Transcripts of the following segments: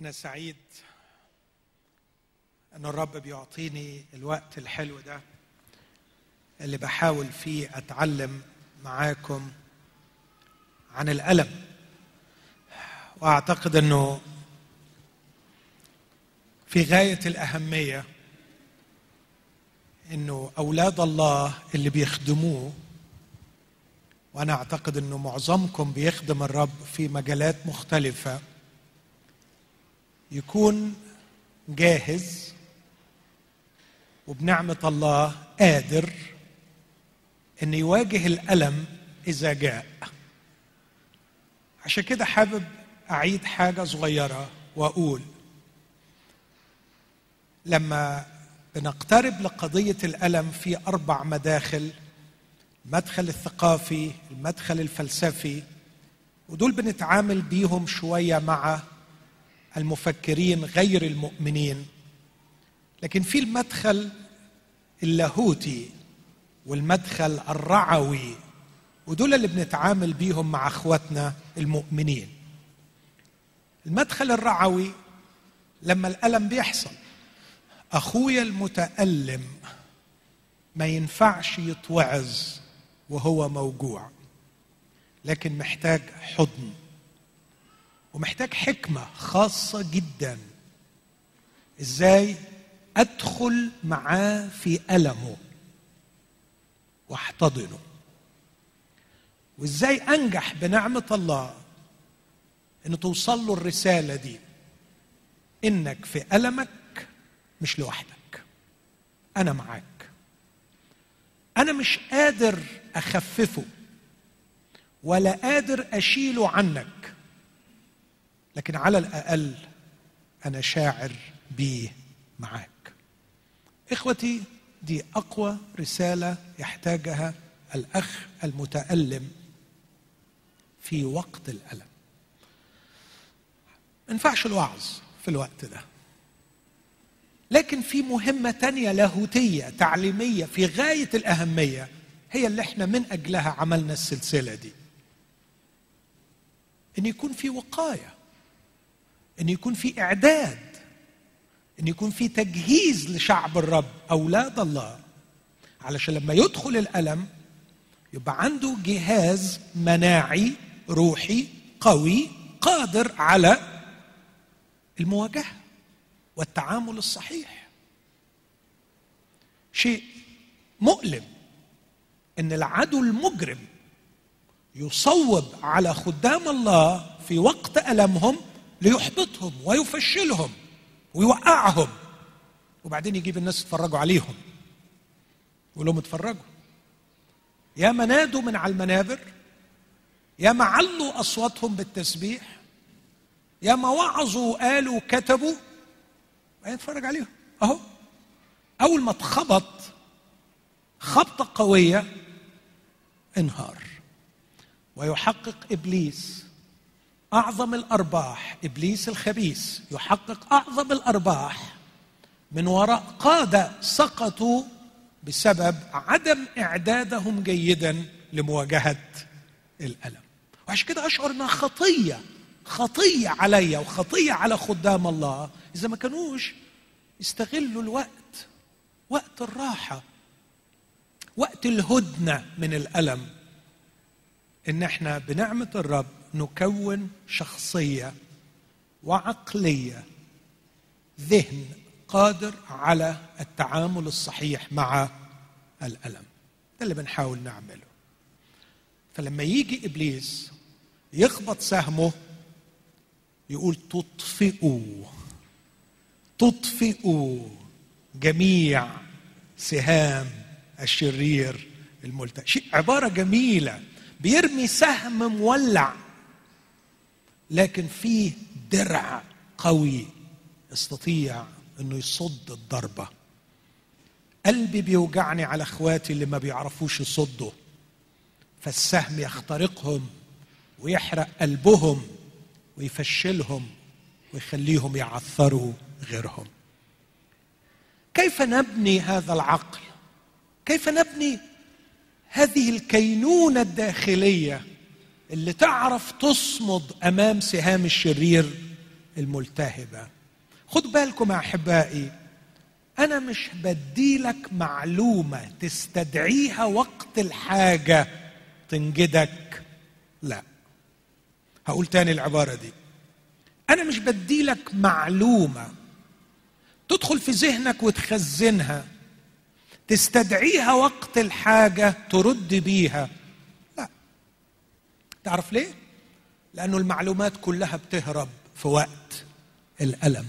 أنا سعيد أن الرب بيعطيني الوقت الحلو ده اللي بحاول فيه أتعلم معاكم عن الألم. وأعتقد أنه في غاية الأهمية أنه أولاد الله اللي بيخدموه وأنا أعتقد أنه معظمكم بيخدم الرب في مجالات مختلفة. يكون جاهز وبنعمة الله قادر أن يواجه الألم إذا جاء. عشان كده حابب أعيد حاجة صغيرة وأقول لما بنقترب لقضية الألم في أربع مداخل المدخل الثقافي المدخل الفلسفي ودول بنتعامل بيهم شوية مع المفكرين غير المؤمنين. لكن في المدخل اللاهوتي والمدخل الرعوي ودول اللي بنتعامل بيهم مع أخواتنا المؤمنين. المدخل الرعوي لما الألم بيحصل أخويا المتألم ما ينفعش يتوعظ وهو موجوع لكن محتاج حضن. ومحتاج حكمة خاصة جدا. إزاي أدخل معاه في ألمه وأحتضنه؟ وإزاي أنجح بنعمة الله إن توصل له الرسالة دي؟ إنك في ألمك مش لوحدك. أنا معاك. أنا مش قادر أخففه ولا قادر أشيله عنك. لكن على الأقل أنا شاعر بيه معاك. إخوتي دي أقوى رسالة يحتاجها الأخ المتألم في وقت الألم. ما ينفعش الوعظ في الوقت ده. لكن في مهمة تانية لاهوتية تعليمية في غاية الأهمية هي اللي إحنا من أجلها عملنا السلسلة دي. إن يكون في وقاية. إن يكون في إعداد إن يكون في تجهيز لشعب الرب أولاد الله. علشان لما يدخل الألم يبقى عنده جهاز مناعي روحي قوي قادر على المواجهة والتعامل الصحيح. شيء مؤلم إن العدو المجرم يصوب على خدام الله في وقت ألمهم ليحبطهم ويفشلهم ويوقعهم. وبعدين يجيب الناس يتفرجوا عليهم. يقول لهم اتفرجوا. يا ما نادوا من على المنابر. يا ما علوا أصواتهم بالتسبيح. يا ما وعظوا وقالوا وكتبوا. اتفرج عليهم. أهو. أول ما اتخبط خبطة قوية انهار. ويحقق إبليس أعظم الأرباح إبليس الخبيث يحقق أعظم الأرباح من وراء قاده سقطوا بسبب عدم إعدادهم جيدا لمواجهة الألم. وعشان كده أشعر إنها خطية خطية عليا وخطية على خدام الله. إذا ما كانوش يستغلوا الوقت وقت الراحة وقت الهدنة من الألم إن إحنا بنعمة الرب نكون شخصية وعقلية ذهن قادر على التعامل الصحيح مع الألم. ده اللي بنحاول نعمله. فلما يجي إبليس يخبط سهمه يقول تطفئوا تطفئوا جميع سهام الشرير الملتهب شيء عبارة جميلة بيرمي سهم مولع. لكن فيه درع قوي يستطيع إنه يصد الضربة. قلبي بيوجعني على أخواتي اللي ما بيعرفوش يصدوا. فالسهم يخترقهم ويحرق قلبهم ويفشلهم ويخليهم يعثروا غيرهم. كيف نبني هذا العقل؟ كيف نبني هذه الكينونة الداخلية اللي تعرف تصمد أمام سهام الشرير الملتهبة. خد بالكم يا أحبائي أنا مش بديلك معلومة تستدعيها وقت الحاجة تنجدك. لا. هقول تاني العبارة دي. أنا مش بديلك معلومة تدخل في ذهنك وتخزنها تستدعيها وقت الحاجة ترد بيها. تعرف ليه؟ لأنه المعلومات كلها بتهرب في وقت الألم.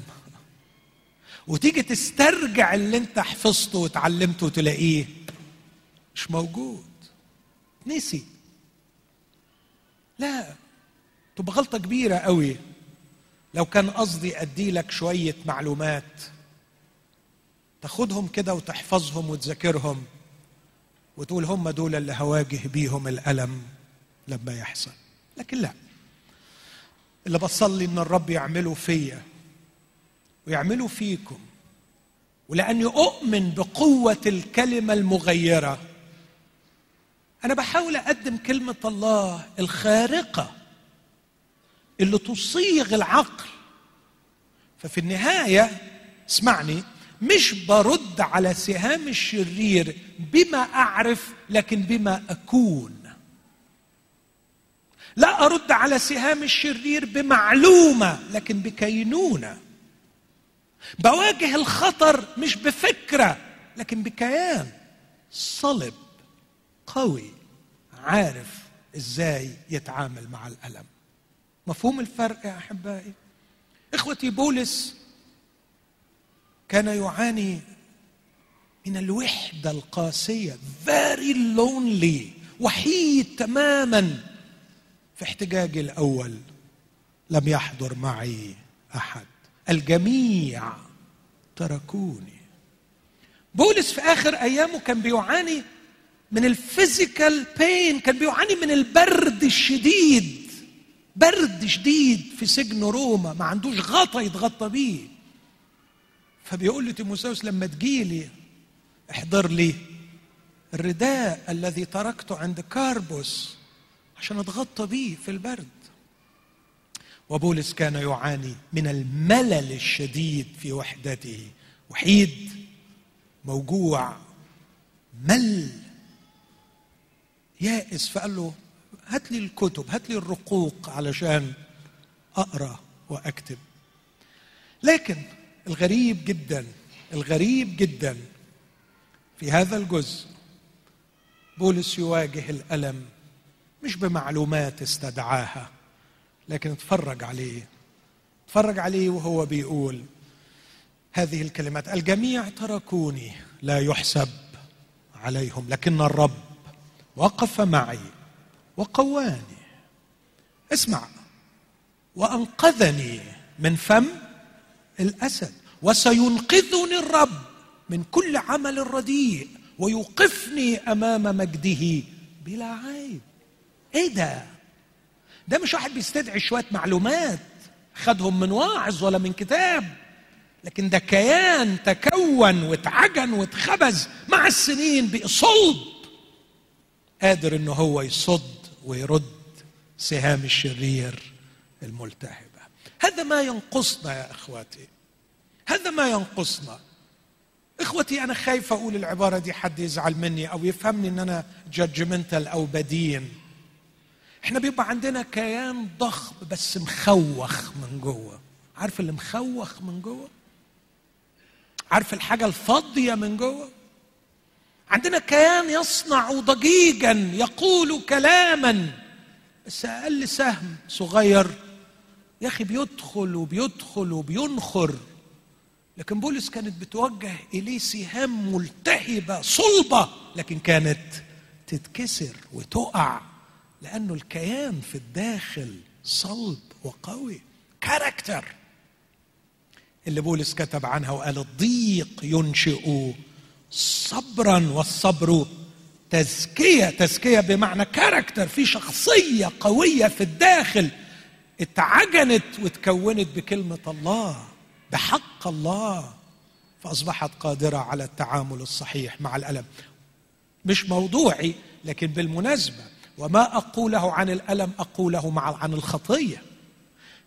وتيجي تسترجع اللي انت حفظته وتعلمته وتلاقيه مش موجود. نسي. لا تبقى غلطة كبيرة قوي. لو كان قصدي أدي لك شوية معلومات تاخدهم كده وتحفظهم وتذاكرهم وتقول هم دول اللي هواجه بيهم الألم. لما يحصل. لكن لا. اللي بصلي إن الرب يعمله فيا ويعمله فيكم ولأني أؤمن بقوة الكلمة المغيرة أنا بحاول أقدم كلمة الله الخارقة اللي تصيغ العقل. ففي النهاية اسمعني مش برد على سهام الشرير بما أعرف لكن بما أكون. لا أرد على سهام الشرير بمعلومة لكن بكينونة. بواجه الخطر مش بفكرة لكن بكيان. صلب قوي عارف إزاي يتعامل مع الألم. مفهوم الفرق يا أحبائي؟ إخوتي بولس كان يعاني من الوحدة القاسية very lonely وحيد تماما. في احتجاجي الأول لم يحضر معي أحد. الجميع تركوني. بولس في آخر أيامه كان بيعاني من الفيزيكال بين كان بيعاني من البرد الشديد برد شديد في سجن روما ما عندوش غطا يتغطى بيه. فبيقول لتيموساوس لما تجيلي احضر لي الرداء الذي تركته عند كاربوس عشان اتغطى بيه في البرد. وبولس كان يعاني من الملل الشديد في وحدته. وحيد موجوع مل. يائس فقال له هات لي الكتب هات لي الرقوق علشان أقرأ وأكتب. لكن الغريب جدا الغريب جدا في هذا الجزء بولس يواجه الألم مش بمعلومات استدعاها لكن اتفرج عليه اتفرج عليه وهو بيقول هذه الكلمات الجميع تركوني لا يحسب عليهم لكن الرب وقف معي وقواني. اسمع وأنقذني من فم الأسد وسينقذني الرب من كل عمل رديء ويوقفني أمام مجده بلا عيب. إيه ده؟ ده مش واحد بيستدعي شوية معلومات خدهم من واعظ ولا من كتاب لكن ده كيان تكون واتعجن واتخبز مع السنين بصلب قادر إنه هو يصد ويرد سهام الشرير الملتهبة. هذا ما ينقصنا يا إخواتي هذا ما ينقصنا. إخوتي أنا خايف أقول العبارة دي حد يزعل مني أو يفهمني إن أنا جادجمنتال أو بدين. إحنا بيبقى عندنا كيان ضخم بس مخوخ من جوه. عارف اللي مخوخ من جوه؟ عارف الحاجة الفاضية من جوه؟ عندنا كيان يصنع ضجيجا يقول كلاما بس أقل سهم صغير. يا أخي بيدخل وبيدخل وبينخر. لكن بولس كانت بتوجه اليه سهام ملتهبة صلبه لكن كانت تتكسر وتقع. لأنه الكيان في الداخل صلب وقوي. character. اللي بولس كتب عنها وقال الضيق ينشئ صبرا والصبر تزكية. تزكية بمعنى character. في شخصية قوية في الداخل اتعجنت وتكونت بكلمة الله بحق الله فأصبحت قادرة على التعامل الصحيح مع الألم. مش موضوعي لكن بالمناسبة وما أقوله عن الألم أقوله مع عن الخطية.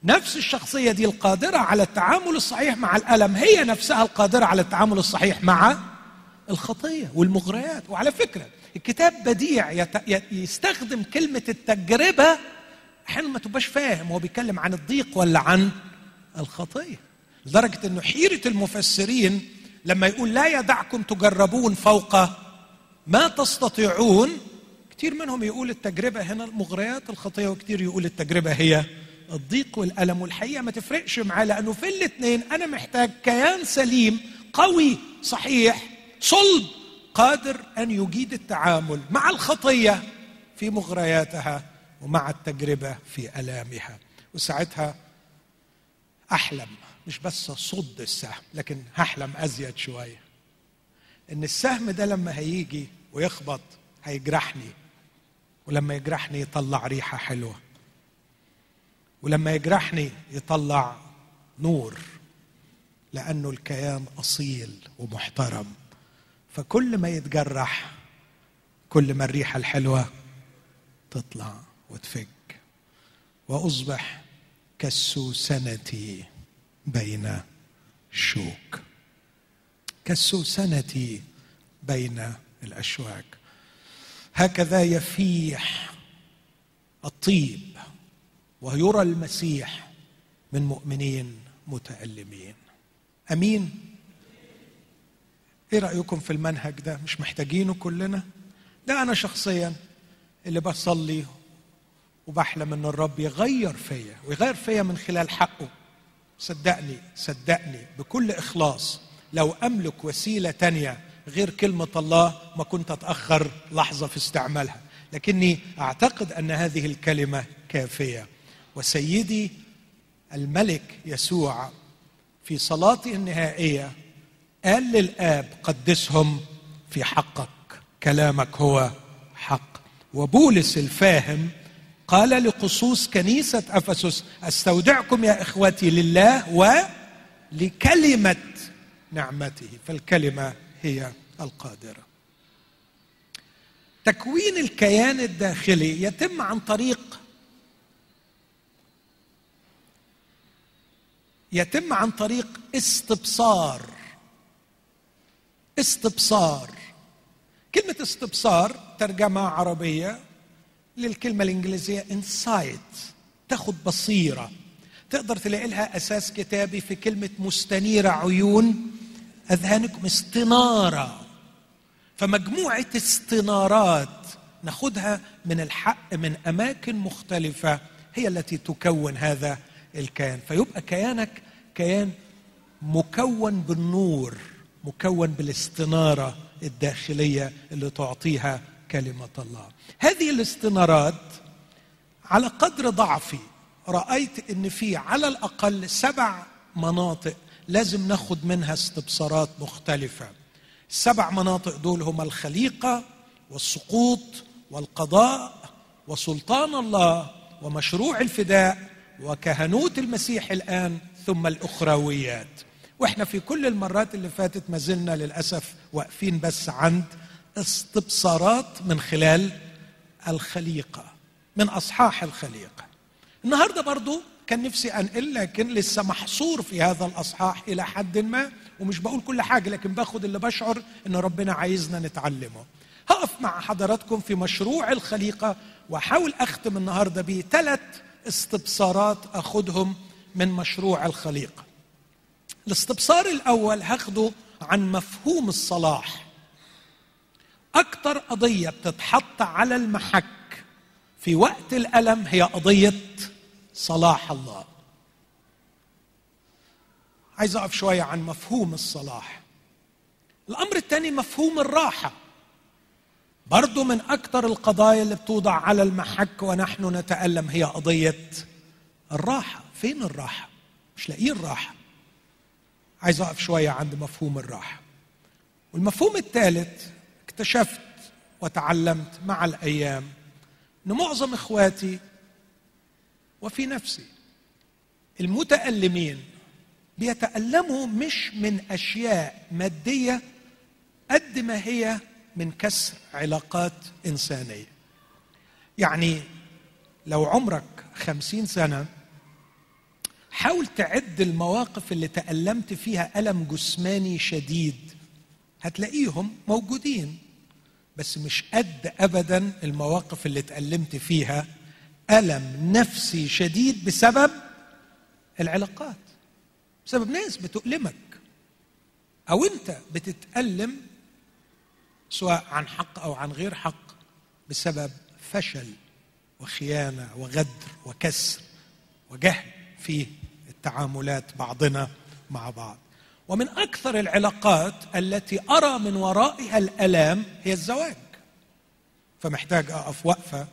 نفس الشخصية دي القادرة على التعامل الصحيح مع الألم هي نفسها القادرة على التعامل الصحيح مع الخطية والمغريات. وعلى فكرة الكتاب بديع يستخدم كلمة التجربة. أحيانا ما تبقاش فاهم هو بيتكلم عن الضيق ولا عن الخطية. لدرجة إنه حيرة المفسرين لما يقول لا يدعكم تجربون فوق ما تستطيعون كثير منهم يقول التجربة هنا المغريات الخطية وكثير يقول التجربة هي الضيق والألم. والحقيقة ما تفرقش معاه لأنه في الاثنين أنا محتاج كيان سليم قوي صحيح صلب قادر أن يجيد التعامل مع الخطية في مغرياتها ومع التجربة في ألامها. وساعتها أحلم مش بس صد السهم لكن هحلم أزيد شوية. إن السهم ده لما هيجي ويخبط هيجرحني. ولما يجرحني يطلع ريحة حلوة. ولما يجرحني يطلع نور لأنه الكيان أصيل ومحترم. فكل ما يتجرح كل ما الريحة الحلوة تطلع وتفك. وأصبح كالسوسنه بين الشوك. كالسوسنه بين الأشواك. هكذا يفيح الطيب ويرى المسيح من مؤمنين متألمين. أمين؟ إيه رأيكم في المنهج ده؟ مش محتاجينه كلنا؟ ده أنا شخصيا اللي بصلي وبحلم إن الرب يغير فيا ويغير فيا من خلال حقه. صدقني صدقني بكل إخلاص لو أملك وسيلة تانية غير كلمة الله ما كنت أتأخر لحظة في استعمالها. لكني أعتقد أن هذه الكلمة كافية. وسيدي الملك يسوع في صلاته النهائية قال للآب قدسهم في حقك. كلامك هو حق. وبولس الفاهم قال لقصوص كنيسة أفسس أستودعكم يا إخوتي لله ولكلمه نعمته. فالكلمة هي القادرة. تكوين الكيان الداخلي يتم عن طريق يتم عن طريق استبصار. استبصار. كلمة استبصار ترجمة عربية للكلمة الإنجليزية انسايت تاخد بصيرة. تقدر تلاقي لها أساس كتابي في كلمة مستنيرة عيون. أذهانكم استنارة. فمجموعة استنارات ناخدها من الحق من أماكن مختلفة هي التي تكون هذا الكيان. فيبقى كيانك كيان مكون بالنور مكون بالاستنارة الداخلية اللي تعطيها كلمة الله. هذه الاستنارات على قدر ضعفي رأيت إن في على الأقل سبع مناطق لازم ناخد منها استبصارات مختلفة. السبع مناطق دول هما الخليقة والسقوط والقضاء وسلطان الله ومشروع الفداء وكهنوت المسيح الآن ثم الأخرويات. وإحنا في كل المرات اللي فاتت ما زلنا للأسف واقفين بس عند استبصارات من خلال الخليقة من أصحاح الخليقة. النهارده برضو كان نفسي أنقل لكن لسه محصور في هذا الأصحاح إلى حد ما ومش بقول كل حاجة لكن باخد اللي بشعر إن ربنا عايزنا نتعلمه. هقف مع حضراتكم في مشروع الخليقة وأحاول أختم النهارده بثلاث استبصارات اخذهم من مشروع الخليقة. الاستبصار الأول هاخده عن مفهوم الصلاح. أكثر قضية بتتحط على المحك في وقت الألم هي قضية صلاح الله. عايز أقف شوية عن مفهوم الصلاح. الأمر الثاني مفهوم الراحة. برضو من أكثر القضايا اللي بتوضع على المحك ونحن نتألم هي قضية الراحة. فين الراحة؟ مش لاقيين راحة. عايز أقف شوية عند مفهوم الراحة. والمفهوم الثالث اكتشفت وتعلمت مع الأيام إن معظم إخواتي وفي نفسي. المتألمين بيتألموا مش من أشياء مادية قد ما هي من كسر علاقات إنسانية. يعني لو عمرك خمسين سنة حاول تعد المواقف اللي تألمت فيها ألم جسماني شديد هتلاقيهم موجودين بس مش قد أبدا المواقف اللي تألمت فيها ألم نفسي شديد بسبب العلاقات. بسبب ناس بتؤلمك. أو أنت بتتألم سواء عن حق أو عن غير حق بسبب فشل وخيانة وغدر وكسر وجهل في التعاملات بعضنا مع بعض. ومن أكثر العلاقات التي أرى من ورائها الألام هي الزواج. فمحتاج أقف وقفة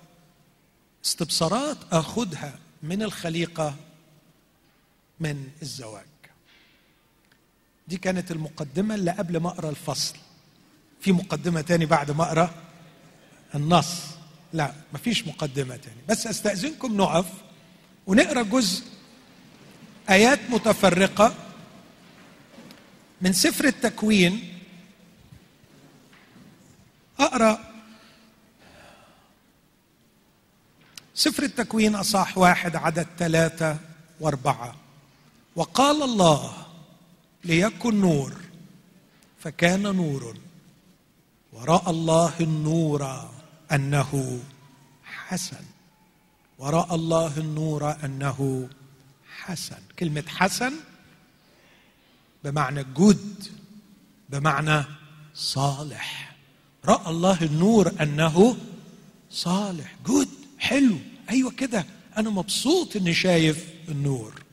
استبصارات أخذها من الخليقة من الزواج. دي كانت المقدمة اللي قبل ما أقرأ الفصل. في مقدمة تاني بعد ما أقرأ النص. لا مفيش مقدمة تاني. بس أستأذنكم نقف ونقرأ جزء آيات متفرقة من سفر التكوين. أقرأ سفر التكوين اصح واحد عدد ثلاثة وأربعة. وقال الله ليكن نور. فكان نور. وراى الله النور أنه حسن. وراى الله النور أنه حسن. كلمة حسن بمعنى جود بمعنى صالح. راى الله النور أنه صالح. جود حلو. أيوه كده. أنا مبسوط إني شايف النور.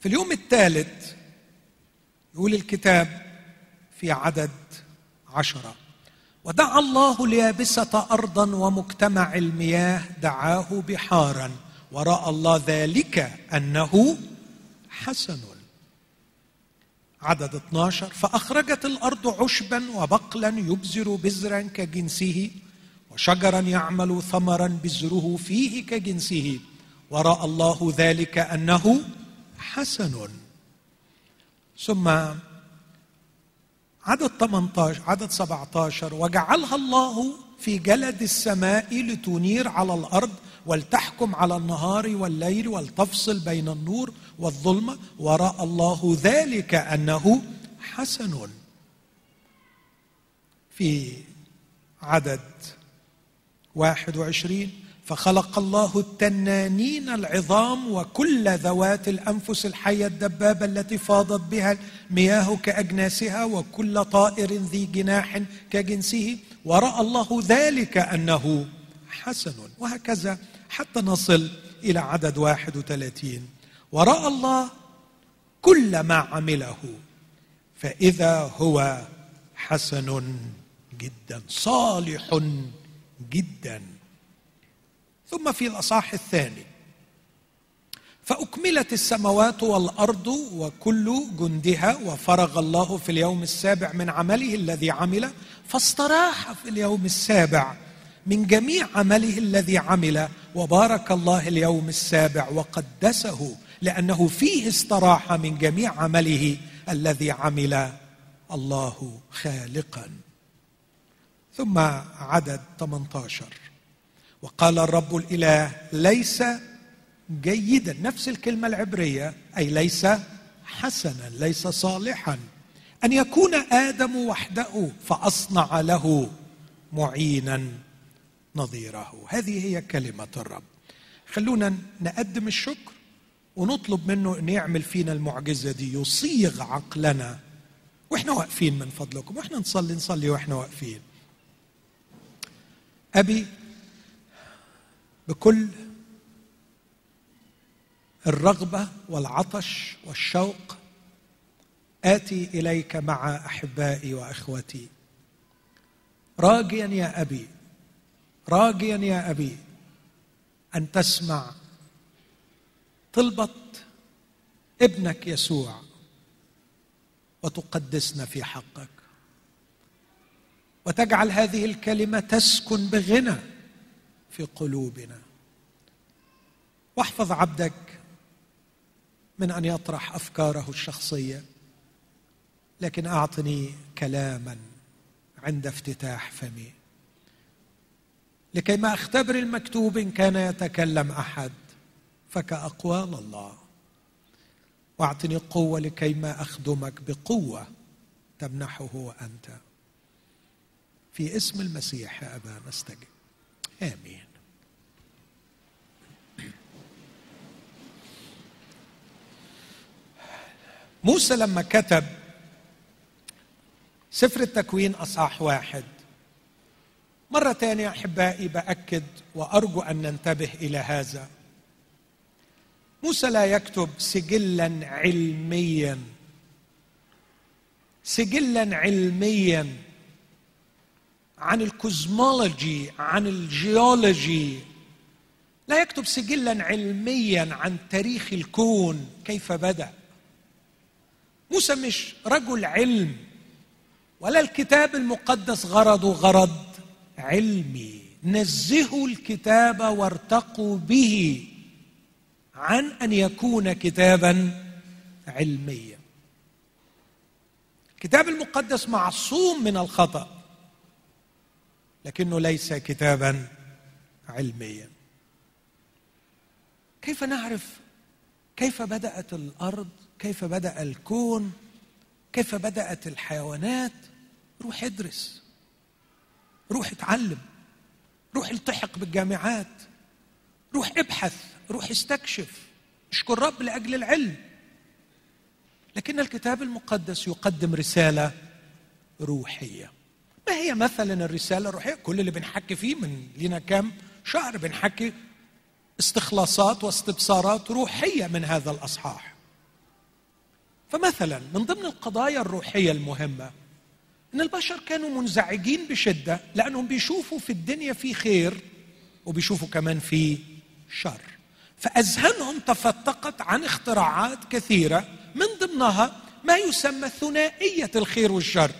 في اليوم الثالث يقول الكتاب في عدد عشرة. ودعا الله اليابسه ارضا ومجتمع المياه دعاه بحارا. وراى الله ذلك أنه حسن. عدد 12 فأخرجت الأرض عشبا وبقلا يبزر بزرا كجنسه وشجرا يعمل ثمرا بزره فيه كجنسه. ورأى الله ذلك أنه حسن. ثم عدد 18 عدد 17 وجعلها الله في جلد السماء لتنير على الأرض ولتحكم على النهار والليل ولتفصل بين النور والظلمة. وراى الله ذلك أنه حسن. في عدد واحد وعشرين فخلق الله التنانين العظام وكل ذوات الأنفس الحية الدبابة التي فاضت بها المياه كأجناسها وكل طائر ذي جناح كجنسه. ورأى الله ذلك أنه حسن وهكذا حتى نصل إلى عدد واحد وثلاثين. ورأى الله كل ما عمله فإذا هو حسن جدا صالح جدا. ثم في الأصح الثاني. فأكملت السماوات والأرض وكل جندها وفرغ الله في اليوم السابع من عمله الذي عمل فاستراح في اليوم السابع من جميع عمله الذي عمل وبارك الله اليوم السابع وقدسه لأنه فيه استراح من جميع عمله الذي عمل الله خالقا. ثم عدد 18 وقال الرب الإله ليس جيدا نفس الكلمة العبرية أي ليس حسنا ليس صالحا أن يكون آدم وحده فأصنع له معينا نظيره. هذه هي كلمة الرب. خلونا نقدم الشكر ونطلب منه إن يعمل فينا المعجزة دي يصيغ عقلنا. وإحنا واقفين من فضلكم وإحنا نصلي نصلي وإحنا واقفين. أبي بكل الرغبة والعطش والشوق آتي إليك مع أحبائي وأخوتي. راجيا يا أبي راجيا يا أبي أن تسمع طلبة ابنك يسوع وتقدسنا في حقك. وتجعل هذه الكلمة تسكن بغنى في قلوبنا. واحفظ عبدك من أن يطرح أفكاره الشخصية لكن أعطني كلاما عند افتتاح فمي. لكي ما أختبر المكتوب إن كان يتكلم أحد فكأقوال الله. وأعطني قوة لكي ما أخدمك بقوة تمنحه أنت. في اسم المسيح يا أبا نستجب آمين. موسى لما كتب سفر التكوين أصحاح واحد. مرة ثانية أحبائي بأكد وأرجو أن ننتبه إلى هذا. موسى لا يكتب سجلا علميا. سجلا علميا. عن ال cosmology عن الجيولوجي. لا يكتب سجلا علميا عن تاريخ الكون كيف بدأ. موسى مش رجل علم ولا الكتاب المقدس غرضه غرض علمي. نزهوا الكتاب وارتقوا به عن أن يكون كتابا علميا. الكتاب المقدس معصوم من الخطأ. لكنه ليس كتابا علميا. كيف نعرف كيف بدأت الأرض؟ كيف بدأ الكون؟ كيف بدأت الحيوانات؟ روح ادرس. روح اتعلم. روح التحق بالجامعات. روح ابحث. روح استكشف. اشكر رب لأجل العلم. لكن الكتاب المقدس يقدم رسالة روحية. ما هي مثلا الرسالة الروحية؟ كل اللي بنحكي فيه من لنا كام شهر بنحكي استخلاصات واستبصارات روحية من هذا الأصحاح. فمثلا من ضمن القضايا الروحية المهمة إن البشر كانوا منزعجين بشدة لأنهم بيشوفوا في الدنيا في خير وبيشوفوا كمان في شر. فأذهانهم تفتقت عن اختراعات كثيرة من ضمنها ما يسمى ثنائيه الخير والشر.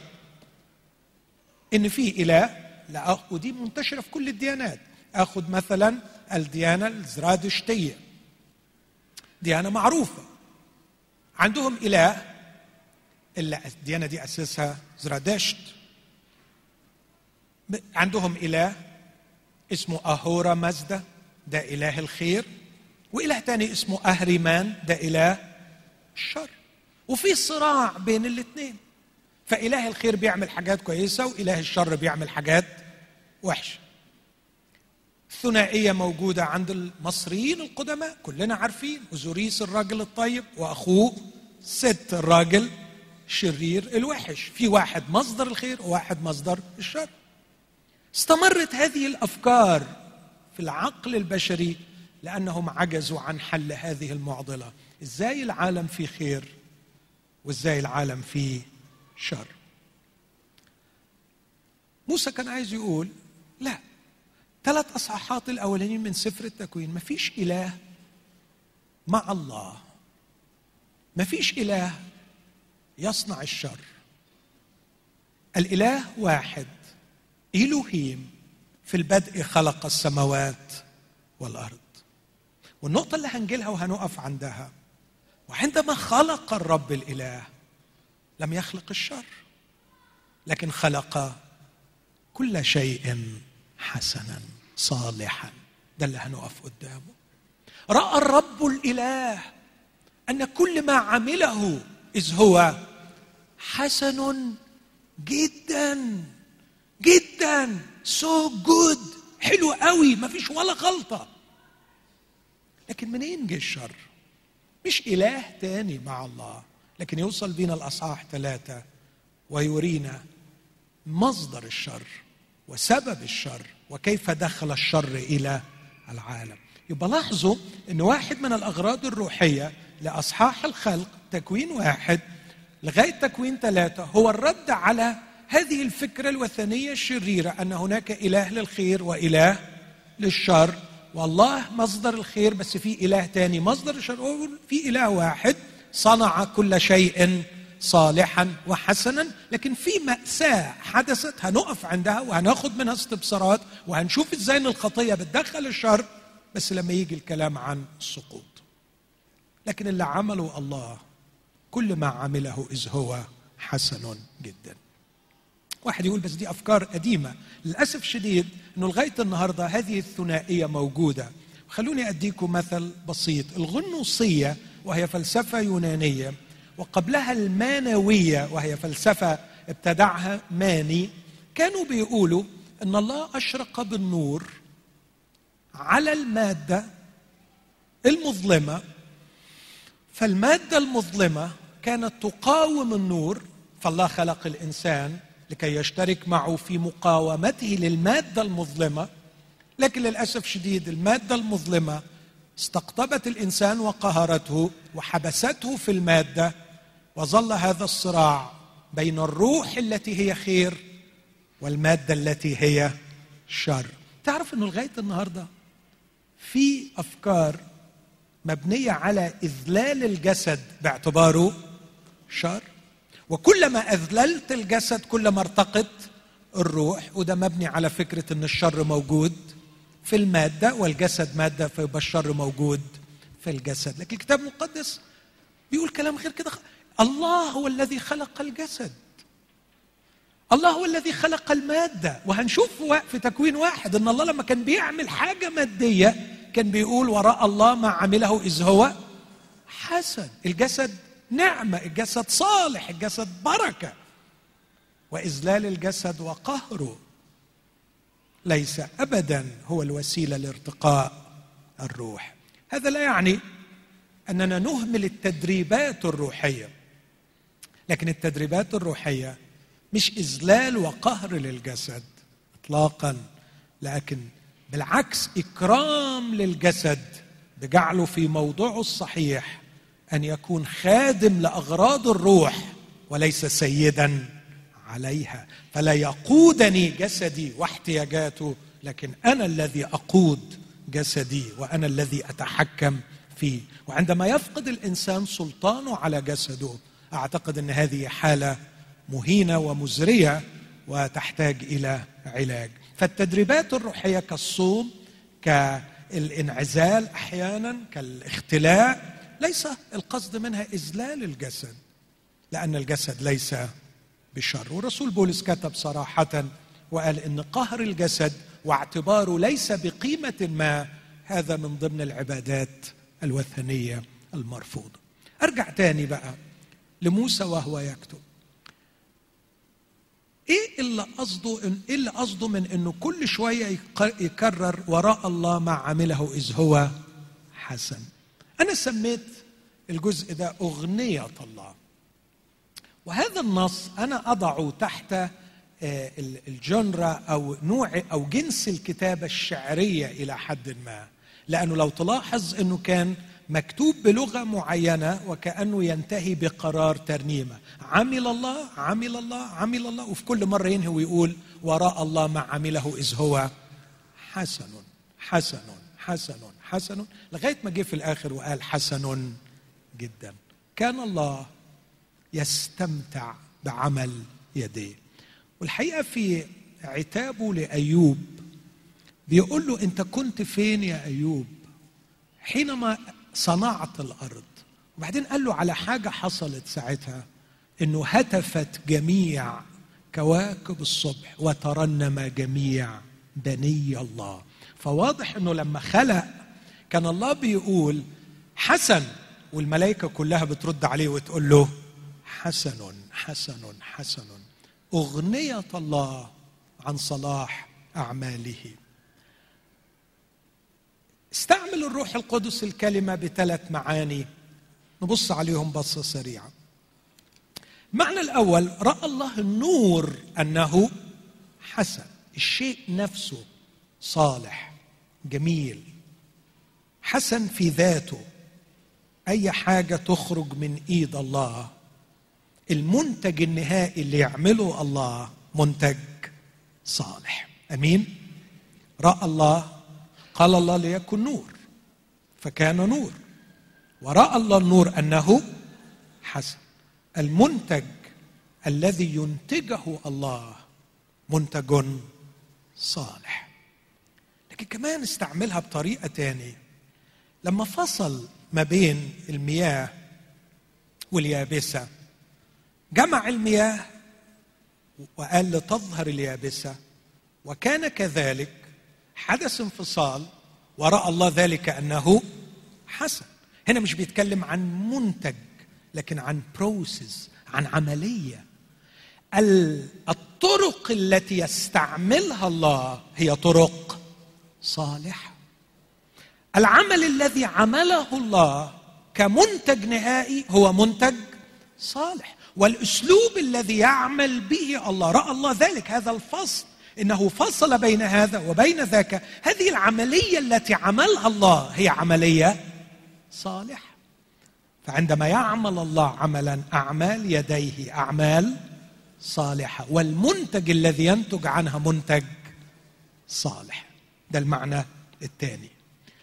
إن في اله لا ودي منتشره في كل الديانات. آخذ مثلا الديانة الزرادشتية. ديانة معروفة. عندهم اله اللي الديانة دي اسسها زرادشت. عندهم اله اسمه أهورا مزدا ده إله الخير. وإله تاني اسمه أهريمان ده إله الشر. وفي صراع بين الاثنين فإله الخير بيعمل حاجات كويسة وإله الشر بيعمل حاجات وحشة. الثنائيه موجودة عند المصريين القدماء كلنا عارفين اوزوريس الراجل الطيب وأخوه ست الراجل الشرير الوحش. في واحد مصدر الخير وواحد مصدر الشر. استمرت هذه الأفكار في العقل البشري لأنهم عجزوا عن حل هذه المعضلة. إزاي العالم فيه خير وإزاي العالم فيه شر موسى كان عايز يقول لا ثلاث اصحاحات الأولانيين من سفر التكوين. ما فيش إله مع الله. ما فيش إله يصنع الشر. الإله واحد الوهيم في البدء خلق السماوات والأرض. والنقطة اللي هنجيلها وهنقف عندها وعندما خلق الرب الإله لم يخلق الشر لكن خلق كل شيء حسنا صالحا. ده اللي هنقف قدامه. رأى الرب الإله أن كل ما عمله إذ هو حسن جدا جدا. سو so جود حلو قوي. ما فيش ولا غلطة. لكن منين جه الشر؟ مش إله تاني مع الله. لكن يوصل بينا الأصحاح ثلاثة ويرينا مصدر الشر وسبب الشر وكيف دخل الشر إلى العالم. يبقى لاحظوا إن واحد من الأغراض الروحية لأصحاح الخلق تكوين واحد لغاية تكوين ثلاثة هو الرد على هذه الفكرة الوثنية الشريرة أن هناك إله للخير وإله للشر. والله مصدر الخير بس في إله ثاني مصدر الشر في إله واحد صنع كل شيء صالحا وحسنا لكن في مأساة حدثت هنقف عندها وهناخد منها استبصارات وهنشوف إزاي إن الخطية بتدخل الشر بس لما يجي الكلام عن السقوط. لكن اللي عمله الله كل ما عمله إذ هو حسن جدا. واحد يقول بس دي أفكار قديمة. للأسف شديد أنه لغاية النهاردة هذه الثنائية موجودة. خلوني أديكم مثل بسيط. الغنوصية وهي فلسفة يونانية وقبلها المانوية وهي فلسفة ابتدعها ماني كانوا بيقولوا إن الله أشرق بالنور على المادة المظلمة فالمادة المظلمة كانت تقاوم النور فالله خلق الإنسان لكي يشترك معه في مقاومته للمادة المظلمة لكن للأسف شديد المادة المظلمة استقطبت الإنسان وقهرته وحبسته في المادة وظل هذا الصراع بين الروح التي هي خير والمادة التي هي شر. تعرف إنه لغاية النهارده في أفكار مبنية على إذلال الجسد باعتباره شر؟ وكلما أذللت الجسد كلما ارتقت الروح وده مبني على فكرة إن الشر موجود في المادة والجسد مادة فيبقى الشر موجود في الجسد. لكن الكتاب المقدس بيقول كلام غير كده الله هو الذي خلق الجسد. الله هو الذي خلق المادة. وهنشوف في تكوين واحد إن الله لما كان بيعمل حاجة مادية كان بيقول وراء الله ما عمله إذ هو حسن. الجسد نعمة الجسد صالح الجسد بركة. وإذلال الجسد وقهره. ليس ابدا هو الوسيلة لارتقاء الروح. هذا لا يعني أننا نهمل التدريبات الروحية. لكن التدريبات الروحية مش إذلال وقهر للجسد اطلاقا لكن بالعكس إكرام للجسد بجعله في موضوعه الصحيح أن يكون خادم لأغراض الروح وليس سيدا عليها. فلا يقودني جسدي واحتياجاته لكن أنا الذي أقود جسدي وأنا الذي أتحكم فيه. وعندما يفقد الإنسان سلطانه على جسده أعتقد إن هذه حالة مهينة ومزرية وتحتاج إلى علاج. فالتدريبات الروحية كالصوم كالانعزال أحيانا كالاختلاء ليس القصد منها اذلال الجسد لأن الجسد ليس بشر والرسول بولس كتب صراحة وقال إن قهر الجسد واعتباره ليس بقيمة ما هذا من ضمن العبادات الوثنية المرفوضة. أرجع تاني بقى لموسى وهو يكتب. إيه اللي قصده إيه اللي قصده من إنه كل شوية يكرر وراء الله ما عمله إذ هو حسن؟ أنا سميت الجزء ده أغنية الله. وهذا النص أنا اضعه تحت آه، الجنرا أو نوع أو جنس الكتابة الشعرية إلى حد ما. لأنه لو تلاحظ إنه كان مكتوب بلغة معينة وكأنه ينتهي بقرار ترنيمة. عمل الله عمل الله عمل الله. وفي كل مرة ينهي ويقول وراء الله ما عمله إذ هو حسن حسن حسن حسن. لغاية ما جه في الآخر وقال حسن جدا. كان الله يستمتع بعمل يديه. والحقيقة في عتابه لأيوب بيقول له أنت كنت فين يا أيوب؟ حينما صنعت الأرض. وبعدين قال له على حاجة حصلت ساعتها إنه هتفت جميع كواكب الصبح وترنم جميع بني الله. فواضح إنه لما خلق كان الله بيقول حسن والملائكة كلها بترد عليه وتقول له حسن حسن حسن. أغنية الله عن صلاح أعماله. استعمل الروح القدس الكلمة بثلاث معاني. نبص عليهم بصة سريعة. المعنى الأول رأى الله النور أنه حسن. الشيء نفسه صالح جميل. حسن في ذاته. أي حاجة تخرج من إيد الله المنتج النهائي اللي يعمله الله منتج صالح. آمين. رأى الله قال الله ليكن نور فكان نور. ورأى الله النور أنه حسن. المنتج الذي ينتجه الله منتج صالح. لكن كمان استعملها بطريقة تانية لما فصل ما بين المياه واليابسة جمع المياه وقال لتظهر اليابسة. وكان كذلك حدث انفصال وراى الله ذلك أنه حسن. هنا مش بيتكلم عن منتج لكن عن بروسيس عن عملية. الطرق التي يستعملها الله هي طرق صالحة. العمل الذي عمله الله كمنتج نهائي هو منتج صالح. والأسلوب الذي يعمل به الله رأى الله ذلك هذا الفصل إنه فصل بين هذا وبين ذاك. هذه العملية التي عملها الله هي عملية صالحة. فعندما يعمل الله عملا أعمال يديه أعمال صالحة. والمنتج الذي ينتج عنها منتج صالح. ده المعنى الثاني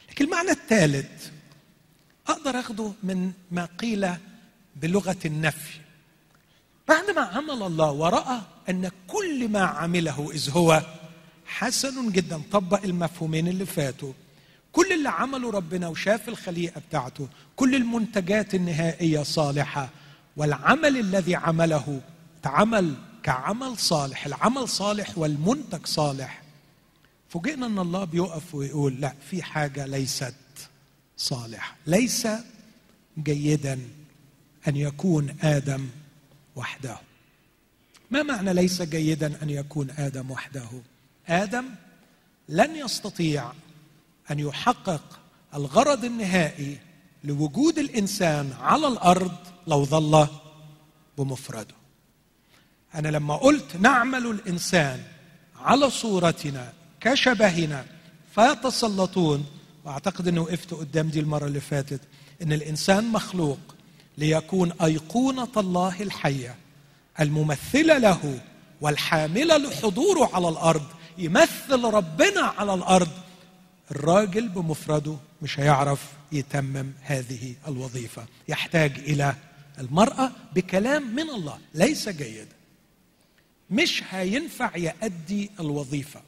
لكن المعنى الثالث أقدر اخده من ما قيل بلغة النفي. بعدما عمل الله وراى أن كل ما عمله إذ هو حسن جدا طبق المفهومين اللي فاتوا. كل اللي عمله ربنا وشاف الخليقة بتاعته كل المنتجات النهائية صالحة. والعمل الذي عمله اتعمل كعمل صالح العمل صالح والمنتج صالح. فوجئنا إن الله بيقف ويقول لا في حاجة ليست صالحة. ليس جيدا أن يكون آدم وحده. ما معنى ليس جيدا أن يكون آدم وحده؟ آدم لن يستطيع أن يحقق الغرض النهائي لوجود الإنسان على الأرض لو ظل بمفرده. أنا لما قلت نعمل الإنسان على صورتنا كشبهنا فيتسلطون وأعتقد اني وقفت قدام دي المرة اللي فاتت إن الإنسان مخلوق ليكون أيقونة الله الحية. الممثلة له والحاملة لحضوره على الأرض يمثل ربنا على الأرض. الراجل بمفرده مش هيعرف يتمم هذه الوظيفة. يحتاج إلى المرأة بكلام من الله ليس جيدا مش هينفع يؤدي الوظيفة.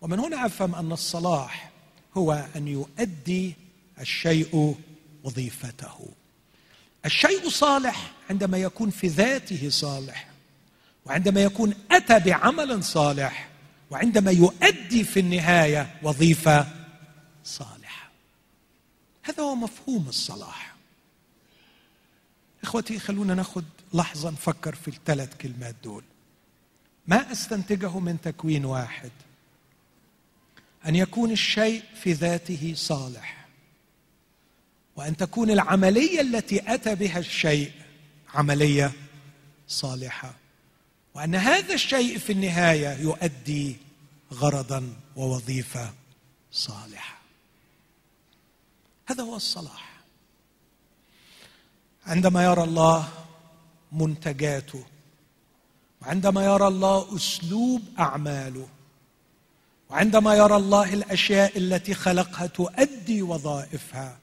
ومن هنا أفهم أن الصلاح هو أن يؤدي الشيء وظيفته. الشيء صالح عندما يكون في ذاته صالح وعندما يكون أتى بعمل صالح وعندما يؤدي في النهاية وظيفة صالحة. هذا هو مفهوم الصلاح. إخوتي خلونا ناخذ لحظة نفكر في الثلاث كلمات دول. ما أستنتجه من تكوين واحد؟ أن يكون الشيء في ذاته صالح. وأن تكون العملية التي أتى بها الشيء عملية صالحة. وأن هذا الشيء في النهاية يؤدي غرضا ووظيفة صالحة. هذا هو الصلاح. عندما يرى الله منتجاته وعندما يرى الله أسلوب أعماله وعندما يرى الله الأشياء التي خلقها تؤدي وظائفها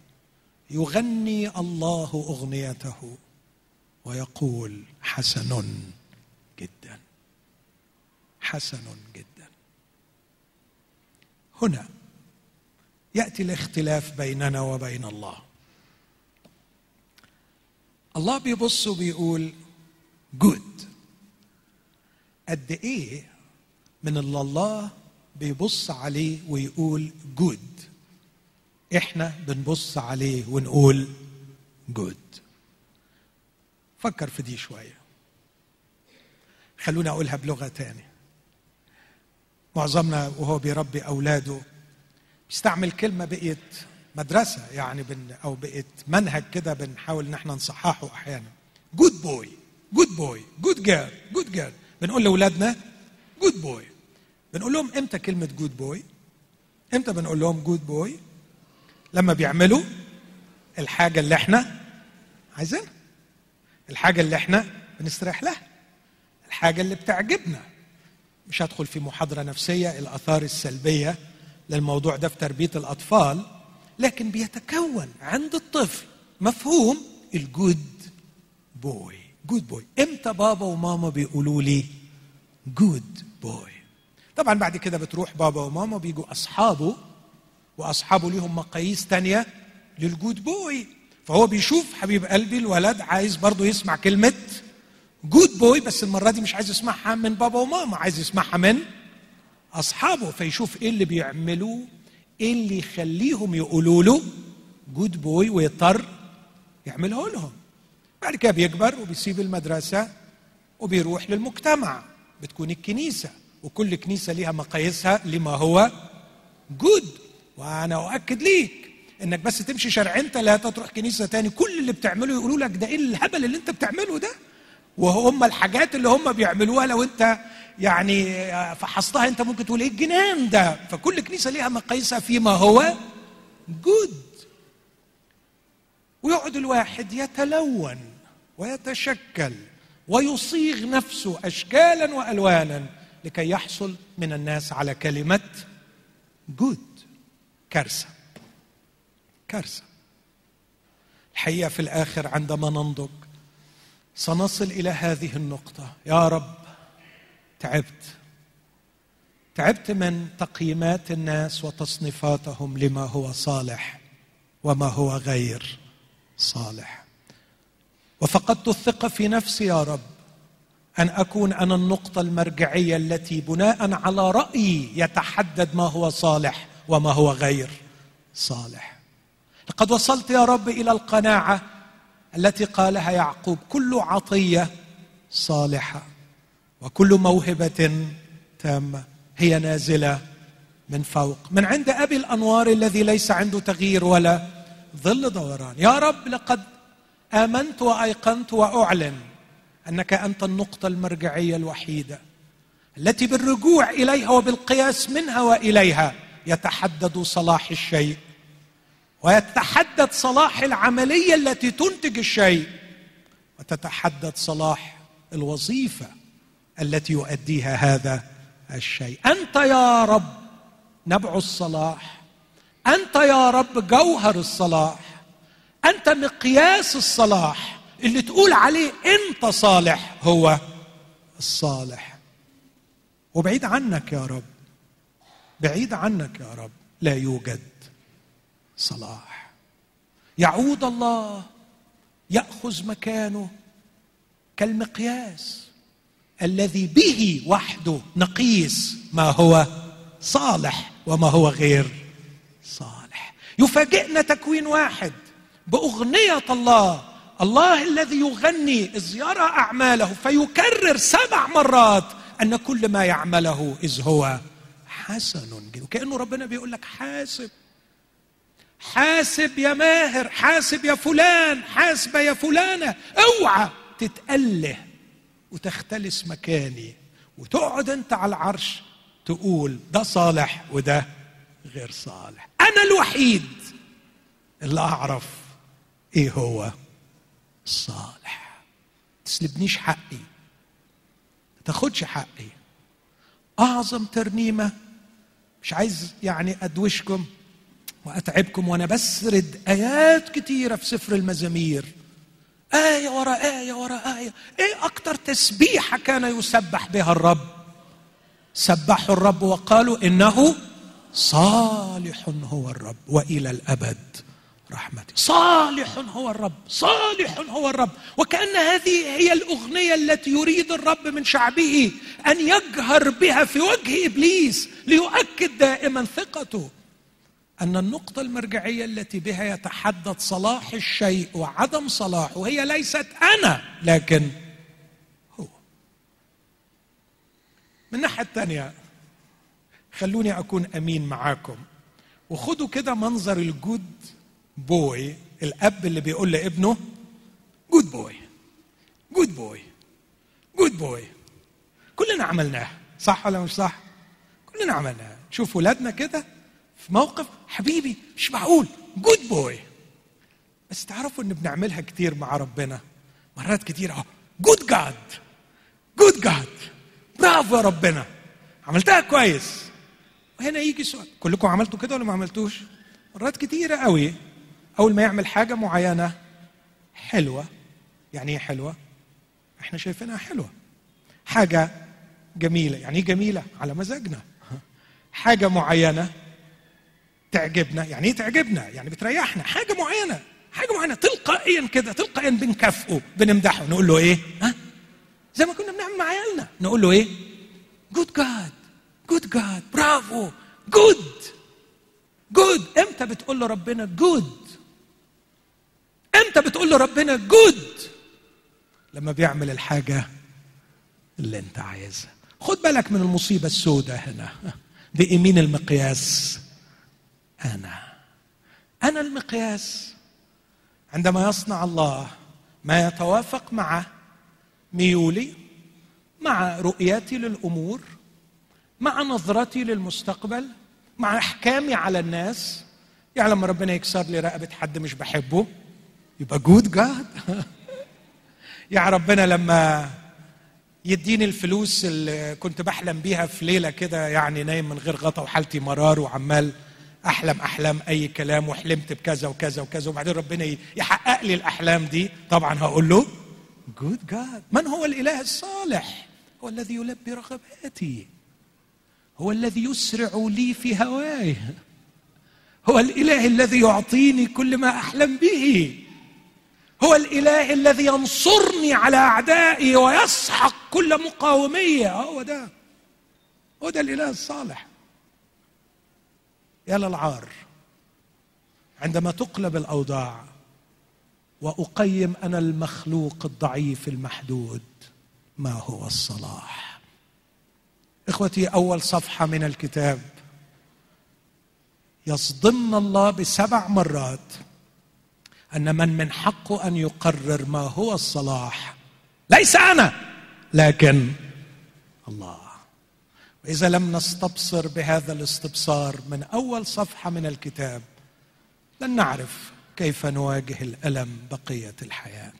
يغني الله أغنيته ويقول حسن جدا. حسن جدا. هنا يأتي الاختلاف بيننا وبين الله. الله بيبص وبيقول good قد إيه من اللي الله بيبص عليه ويقول good إحنا بنبص عليه ونقول good فكر في دي شوية. خلونا أقولها بلغة تانية. معظمنا وهو بيربي أولاده بيستعمل كلمة بقيت مدرسة يعني بن أو بقيت منهج كده بنحاول ان إحنا نصححه أحيانا. good boy good boy good girl good girl بنقول لأولادنا good boy بنقول لهم إمتى كلمة good boy إمتى بنقول لهم good boy لما بيعملوا الحاجة اللي إحنا عايزينها. الحاجة اللي إحنا بنستريح لها. الحاجة اللي بتعجبنا. مش هدخل في محاضرة نفسية الآثار السلبية للموضوع ده في تربية الأطفال لكن بيتكون عند الطفل مفهوم ال good boy good boy إمتى بابا وماما بيقولوا لي good boy طبعا بعد كده بتروح بابا وماما بيجوا أصحابه وأصحابه ليهم مقاييس تانية لل good boy. فهو بيشوف حبيب قلبي الولد عايز برضه يسمع كلمة good boy بس المرة دي مش عايز يسمعها من بابا وماما عايز يسمعها من أصحابه. فيشوف إيه اللي بيعملوه إيه اللي يخليهم يقولوا له good boy ويضطر يعمله لهم. بعد كده بيكبر وبيسيب المدرسة وبيروح للمجتمع. بتكون الكنيسة وكل كنيسة ليها مقاييسها لما هو جود. وأنا أؤكد ليك إنك بس تمشي شارعين ثلاثة تروح كنيسة تاني. كل اللي بتعمله يقولوا لك ده إيه الهبل اللي أنت بتعمله ده؟ وهم الحاجات اللي هم بيعملوها لو أنت يعني فحصتها أنت ممكن تقول إيه الجنان ده؟ فكل كنيسة ليها مقاييسها فيما هو جود ويقعد الواحد يتلون ويتشكل ويصيغ نفسه اشكالا والوانا لكي يحصل من الناس على كلمة جود كارثة. كارثة. الحقيقة في الآخر عندما ننضج سنصل إلى هذه النقطة. يا رب تعبت. تعبت من تقييمات الناس وتصنيفاتهم لما هو صالح وما هو غير صالح. وفقدت الثقة في نفسي يا رب أن أكون أنا النقطة المرجعية التي بناء على رأيي يتحدد ما هو صالح وما هو غير صالح. لقد وصلت يا رب إلى القناعة التي قالها يعقوب كل عطية صالحة وكل موهبة تامة هي نازلة من فوق. من عند أبي الأنوار الذي ليس عنده تغيير ولا ظل دوران. يا رب لقد آمنت وأيقنت وأعلن أنك أنت النقطة المرجعية الوحيدة التي بالرجوع إليها وبالقياس منها وإليها يتحدد صلاح الشيء ويتحدد صلاح العملية التي تنتج الشيء وتتحدد صلاح الوظيفة التي يؤديها هذا الشيء. أنت يا رب نبع الصلاح أنت يا رب جوهر الصلاح أنت مقياس الصلاح اللي تقول عليه أنت صالح هو الصالح. وبعيد عنك يا رب بعيد عنك يا رب لا يوجد صلاح. يعود الله يأخذ مكانه كالمقياس الذي به وحده نقيس ما هو صالح وما هو غير صالح. يفاجئنا تكوين واحد بأغنية الله الله الذي يغني إذ يرى أعماله فيكرر سبع مرات أن كل ما يعمله إذ هو حسن جدا. وكأنه ربنا بيقول لك حاسب. حاسب يا ماهر حاسب يا فلان حاسبه يا فلانة. اوعى تتأله وتختلس مكاني. وتقعد انت على العرش تقول ده صالح وده غير صالح. أنا الوحيد اللي أعرف إيه هو الصالح تسلبنيش حقي. تاخدش حقي. أعظم ترنيمة مش عايز يعني أدوشكم وأتعبكم وأنا بسرد آيات كتيرة في سفر المزامير. آية ورا آية ورا آية. إيه أكتر تسبيحة كان يسبح بها الرب؟ سبحوا الرب وقالوا إنه صالح هو الرب وإلى الأبد. رحمتي صالح هو الرب صالح هو الرب. وكأن هذه هي الأغنية التي يريد الرب من شعبه أن يجهر بها في وجه إبليس ليؤكد دائما ثقته. أن النقطة المرجعية التي بها يتحدد صلاح الشيء وعدم صلاحه هي ليست أنا لكن هو. من الناحيه الثانية خلوني أكون أمين معاكم. وخدوا كده منظر ال good boy الأب اللي بيقول لابنه good boy good boy good boy كلنا عملناها صح ولا مش صح؟ كلنا عملناها شوف ولادنا كده في موقف حبيبي مش معقول. good boy بس تعرفوا إن بنعملها كتير مع ربنا. مرات كتير أهو. جود جاد جود جاد برافو يا ربنا. عملتها كويس. وهنا يجي سؤال. كلكم عملتوا كده ولا ما عملتوش؟ مرات كتيرة قوي. أول ما يعمل حاجة معينة حلوة. يعني إيه حلوة؟ إحنا شايفينها حلوة. حاجة جميلة. يعني إيه جميلة؟ على مزاجنا. حاجة معينة تعجبنا. يعني إيه تعجبنا؟ يعني بتريحنا. حاجة معينة. حاجة معينة. تلقائيا كده. تلقائيا بنكافئه. بنمدحه. نقول له إيه؟ ها؟ زي ما كنا بنعمل مع عيالنا. نقول له إيه؟ good جاد good جاد برافو good good إمتى بتقول له ربنا good إمتى بتقول له ربنا good لما بيعمل الحاجة اللي انت عايزها. خد بالك من المصيبة السوداء هنا. بإيمين المقياس؟ أنا. أنا المقياس. عندما يصنع الله ما يتوافق مع ميولي مع رؤيتي للأمور مع نظرتي للمستقبل مع أحكامي على الناس يعني لما ربنا يكسر لي رقبة حد مش بحبه. يبقى جود جاد يا ربنا لما يديني الفلوس اللي كنت بحلم بيها في ليلة كده يعني نايم من غير غطا وحالتي مرار وعمال أحلم احلام أي كلام وحلمت بكذا وكذا وكذا وبعدين ربنا يحقق لي الأحلام دي طبعا هقول له جود جاد من هو الإله الصالح؟ هو الذي يلبي رغباتي. هو الذي يسرع لي في هواي. هو الإله الذي يعطيني كل ما أحلم به. هو الإله الذي ينصرني على أعدائي ويسحق كل مقاوميه هو ده. هو ده الإله الصالح. يا للعار عندما تقلب الأوضاع وأقيم أنا المخلوق الضعيف المحدود ما هو الصلاح؟ إخوتي أول صفحة من الكتاب. يصدمنا الله بسبع مرات أن من من حقه أن يقرر ما هو الصلاح. ليس أنا لكن الله. وإذا لم نستبصر بهذا الاستبصار من أول صفحة من الكتاب لن نعرف كيف نواجه الألم بقية الحياة.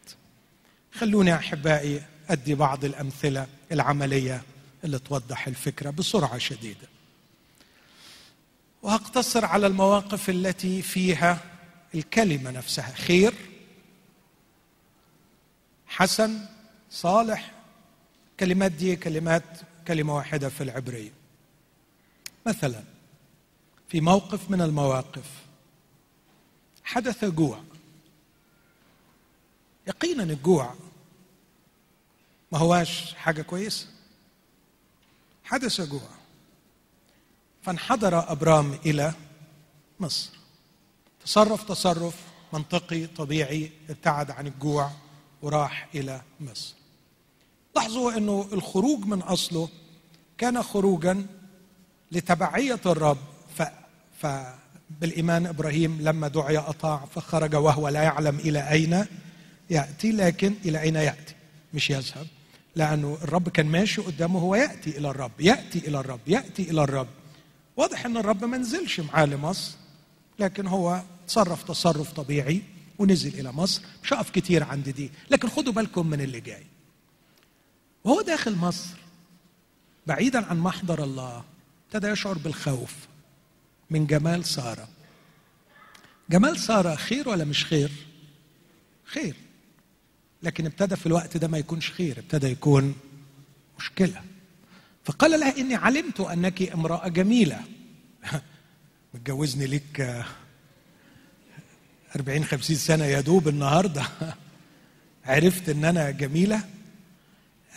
خلوني أحبائي أدي بعض الأمثلة العملية اللي توضح الفكرة بسرعة شديدة. وهقتصر على المواقف التي فيها الكلمة نفسها. خير حسن صالح. كلمات دي كلمات كلمة واحدة في العبرية. مثلا في موقف من المواقف حدث جوع. يقينا الجوع ما هواش حاجة كويسة. حدث جوع فانحدر أبرام إلى مصر. تصرف تصرف منطقي طبيعي ابتعد عن الجوع وراح إلى مصر لاحظوا إنه الخروج من أصله كان خروجا لتبعية الرب ف, فبالايمان إبراهيم لما دعي أطاع فخرج وهو لا يعلم إلى أين يأتي لكن إلى أين يأتي؟ مش يذهب لأنه الرب كان ماشي قدامه هو يأتي إلى الرب يأتي إلى الرب يأتي إلى الرب. واضح إن الرب ما نزلش معاه لمصر. لكن هو تصرف تصرف طبيعي ونزل إلى مصر مش هقف كتير عند دي. لكن خدوا بالكم من اللي جاي. وهو داخل مصر بعيدا عن محضر الله ابتدى يشعر بالخوف من جمال سارة. جمال سارة خير ولا مش خير؟ خير. لكن ابتدى في الوقت ده ما يكونش خير ابتدى يكون مشكلة. فقال لها إني علمت أنك امرأة جميلة. متجوزني ليك أربعين خمسين سنة يا دوب النهاردة. عرفت إن أنا جميلة.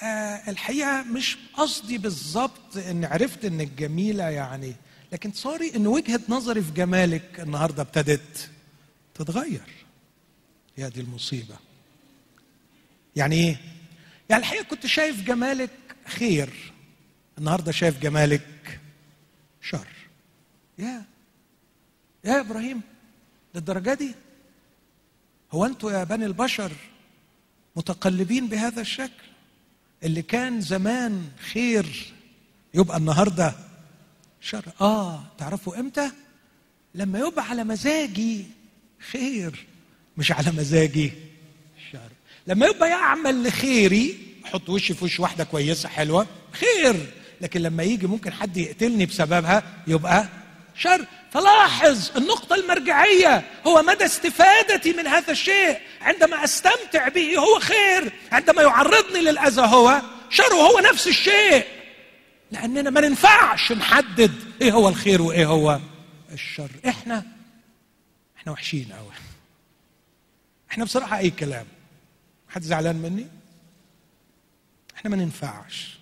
آه الحقيقة مش قصدي بالظبط إن عرفت إنك جميلة يعني لكن صاري إن وجهة نظري في جمالك النهاردة ابتدت تتغير. يا دي المصيبة. يعني إيه؟ يعني الحقيقة كنت شايف جمالك خير. النهاردة شايف جمالك شر. يا يا إبراهيم للدرجة دي؟ هو أنتوا يا بني البشر متقلبين بهذا الشكل؟ اللي كان زمان خير يبقى النهارده شر. آه تعرفوا إمتى؟ لما يبقى على مزاجي خير مش على مزاجي شر. لما يبقى يعمل لخيري أحط وشي في وش واحدة كويسة حلوة خير. لكن لما يجي ممكن حد يقتلني بسببها يبقى شر. فلاحظ النقطة المرجعية. هو مدى استفادتي من هذا الشيء عندما أستمتع به هو خير. عندما يعرضني للأذى هو شر وهو نفس الشيء. لأننا ما ننفعش نحدد إيه هو الخير وإيه هو الشر. إحنا إحنا وحشين أوي. إحنا بصراحة أي كلام. حد زعلان مني؟ إحنا ما ننفعش.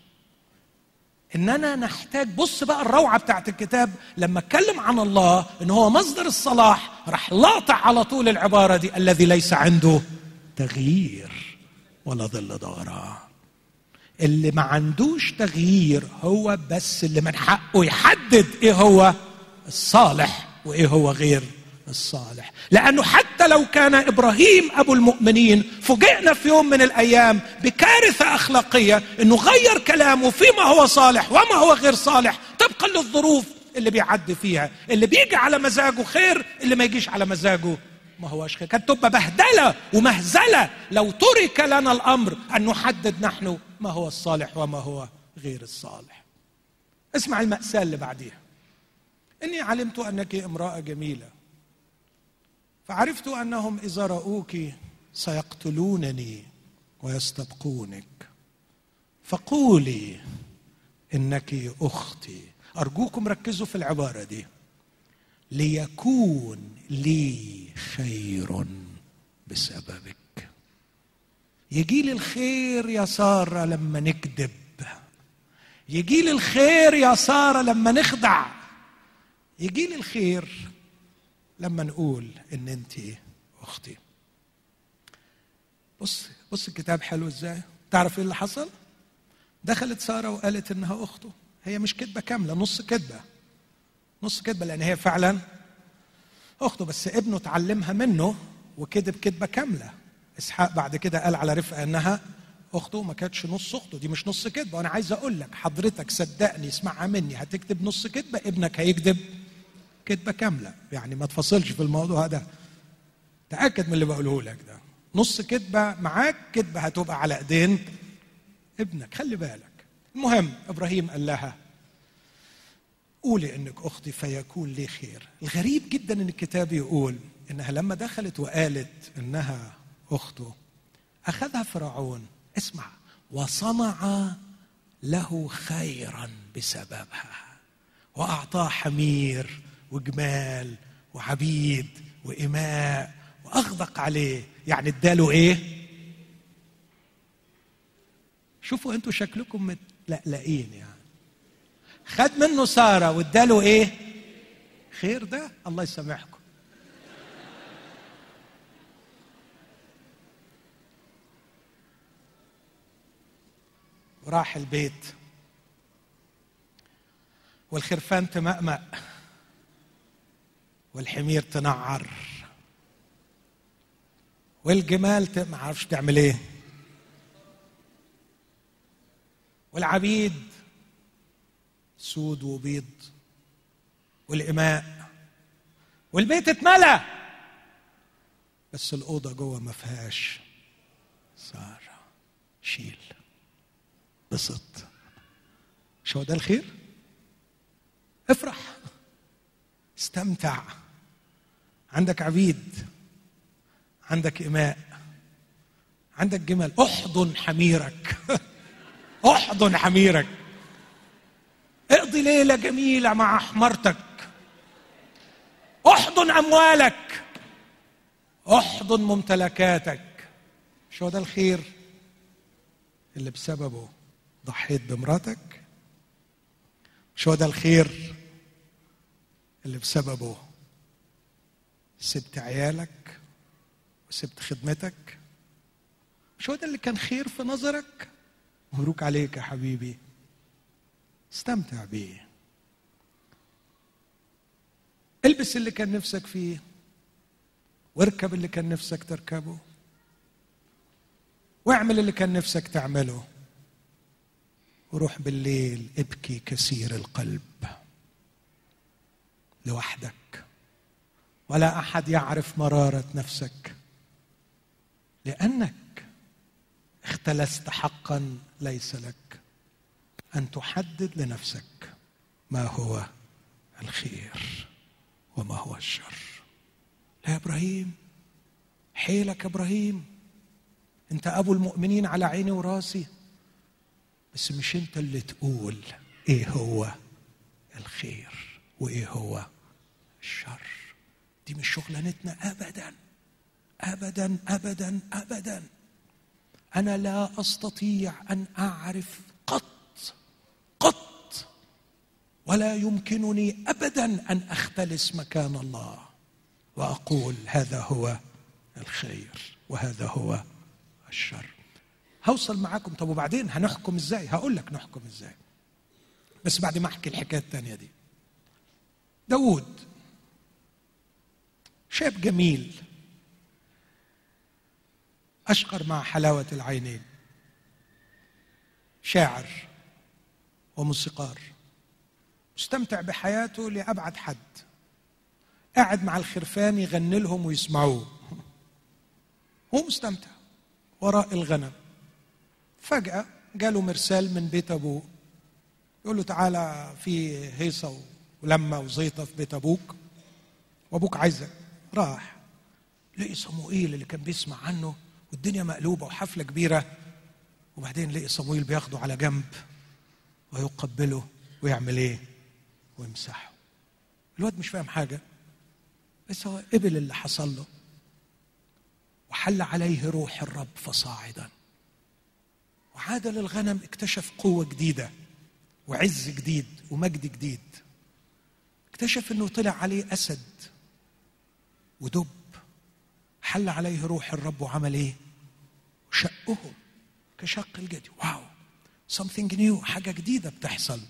إننا نحتاج بص بقى الروعة بتاعت الكتاب لما أتكلم عن الله إن هو مصدر الصلاح راح لاطع على طول العبارة دي الذي ليس عنده تغيير ولا ظل دوران اللي ما عندوش تغيير هو بس اللي من حقه يحدد إيه هو الصالح وإيه هو غير. الصالح. لأنه حتى لو كان إبراهيم أبو المؤمنين فوجئنا في يوم من الأيام بكارثة أخلاقية إنه غير كلامه فيما هو صالح وما هو غير صالح. طبقا للظروف اللي بيعدي فيها. اللي بيجي على مزاجه خير اللي ما يجيش على مزاجه ما هوش خير. كانت تبقى بهدلة ومهزلة لو ترك لنا الأمر أن نحدد نحن ما هو الصالح وما هو غير الصالح. اسمع المأساة اللي بعديها. إني علمت أنك امرأة جميلة. فعرفت أنهم إذا راوك سيقتلونني ويستبقونك. فقولي إنك أختي. أرجوكم ركزوا في العبارة دي. ليكون لي خير بسببك. يجي لي الخير يا سارة لما نكذب. يجي لي الخير يا سارة لما نخدع. يجي لي الخير لما نقول إن أنت أختي. بص بص الكتاب حلو إزاي؟ تعرف إيه اللي حصل؟ دخلت سارة وقالت إنها أخته. هي مش كذبه كاملة نص كذبه نص كذبه لأن هي فعلا أخته بس ابنه اتعلمها منه وكذب كذبه كاملة. إسحاق بعد كده قال على رفقة إنها أخته ما كانتش نص أخته. دي مش نص كذبه وأنا عايز أقول لك حضرتك صدقني اسمعها مني هتكتب نص كذبه ابنك هيكذب كذبه كامله يعني ما تفصلش في الموضوع ده. تأكد من اللي بقوله لك ده. نص كذبه معاك كذبه هتبقى على ايدين ابنك. خلي بالك. المهم إبراهيم قال لها قولي إنك أختي فيكون لي خير. الغريب جدا إن الكتاب يقول إنها لما دخلت وقالت إنها أخته أخذها فرعون. اسمع. وصنع له خيرا بسببها. وأعطاه حمير وجمال وعبيد وإماء وأغدق عليه. يعني اداله إيه؟ شوفوا أنتوا شكلكم متلقلقين يعني. خد منه سارة واداله إيه؟ خير ده؟ الله يسامحكم. وراح البيت. والخرفان تمأمأ. والحمير تنعر. والجمال. ما عرفش تعمل إيه. والعبيد سود وبيض والإماء. والبيت اتملى. بس الأوضة جوه ما فيهاش سارة. شيل. بسط. شو ده الخير؟ افرح. استمتع. عندك عبيد عندك إماء عندك جمل. أحضن حميرك. أحضن حميرك. اقضي ليلة جميلة مع حمرتك أحضن أموالك. أحضن ممتلكاتك. مش هو ده الخير؟ اللي بسببه ضحيت بمراتك. مش هو ده الخير؟ اللي بسببه سبت عيالك وسبت خدمتك. مش هو ده اللي كان خير في نظرك؟ مبروك عليك يا حبيبي. استمتع بيه. البس اللي كان نفسك فيه. واركب اللي كان نفسك تركبه. واعمل اللي كان نفسك تعمله. وروح بالليل ابكي كثير القلب لوحدك. ولا أحد يعرف مرارة نفسك. لأنك اختلست حقا ليس لك. أن تحدد لنفسك ما هو الخير وما هو الشر. يا إبراهيم حيلك يا إبراهيم. أنت أبو المؤمنين على عيني وراسي. بس مش أنت اللي تقول إيه هو الخير وإيه هو الشر. دي مش شغلانتنا ابدا. ابدا ابدا ابدا. أنا لا أستطيع أن أعرف قط قط. ولا يمكنني ابدا أن أختلس مكان الله وأقول هذا هو الخير وهذا هو الشر. هوصل معاكم. طب وبعدين هنحكم إزاي؟ هقول لك نحكم إزاي. بس بعد ما أحكي الحكاية الثانية دي. داود شاب جميل أشقر مع حلاوة العينين شاعر وموسيقار مستمتع بحياته لأبعد حد قاعد مع الخرفان يغني لهم ويسمعوه هو مستمتع وراء الغنم. فجأة جاله مرسال من بيت أبوه يقول له تعالى في هيصة ولمة وزيطة في بيت أبوك وأبوك عايزك. راح لقي صموئيل اللي كان بيسمع عنه والدنيا مقلوبة وحفلة كبيرة. وبعدين لقي صموئيل بياخده على جنب ويقبله ويعمل إيه؟ ويمسحه. الواد مش فاهم حاجة. بس هو قبل اللي حصل له. وحل عليه روح الرب فصاعدا. وعاد للغنم اكتشف قوة جديدة وعز جديد ومجد جديد. اكتشف إنه طلع عليه أسد. ودب. حل عليه روح الرب وعمل إيه؟ شقهم كشق الجدي. واو. Something new حاجة جديدة بتحصل.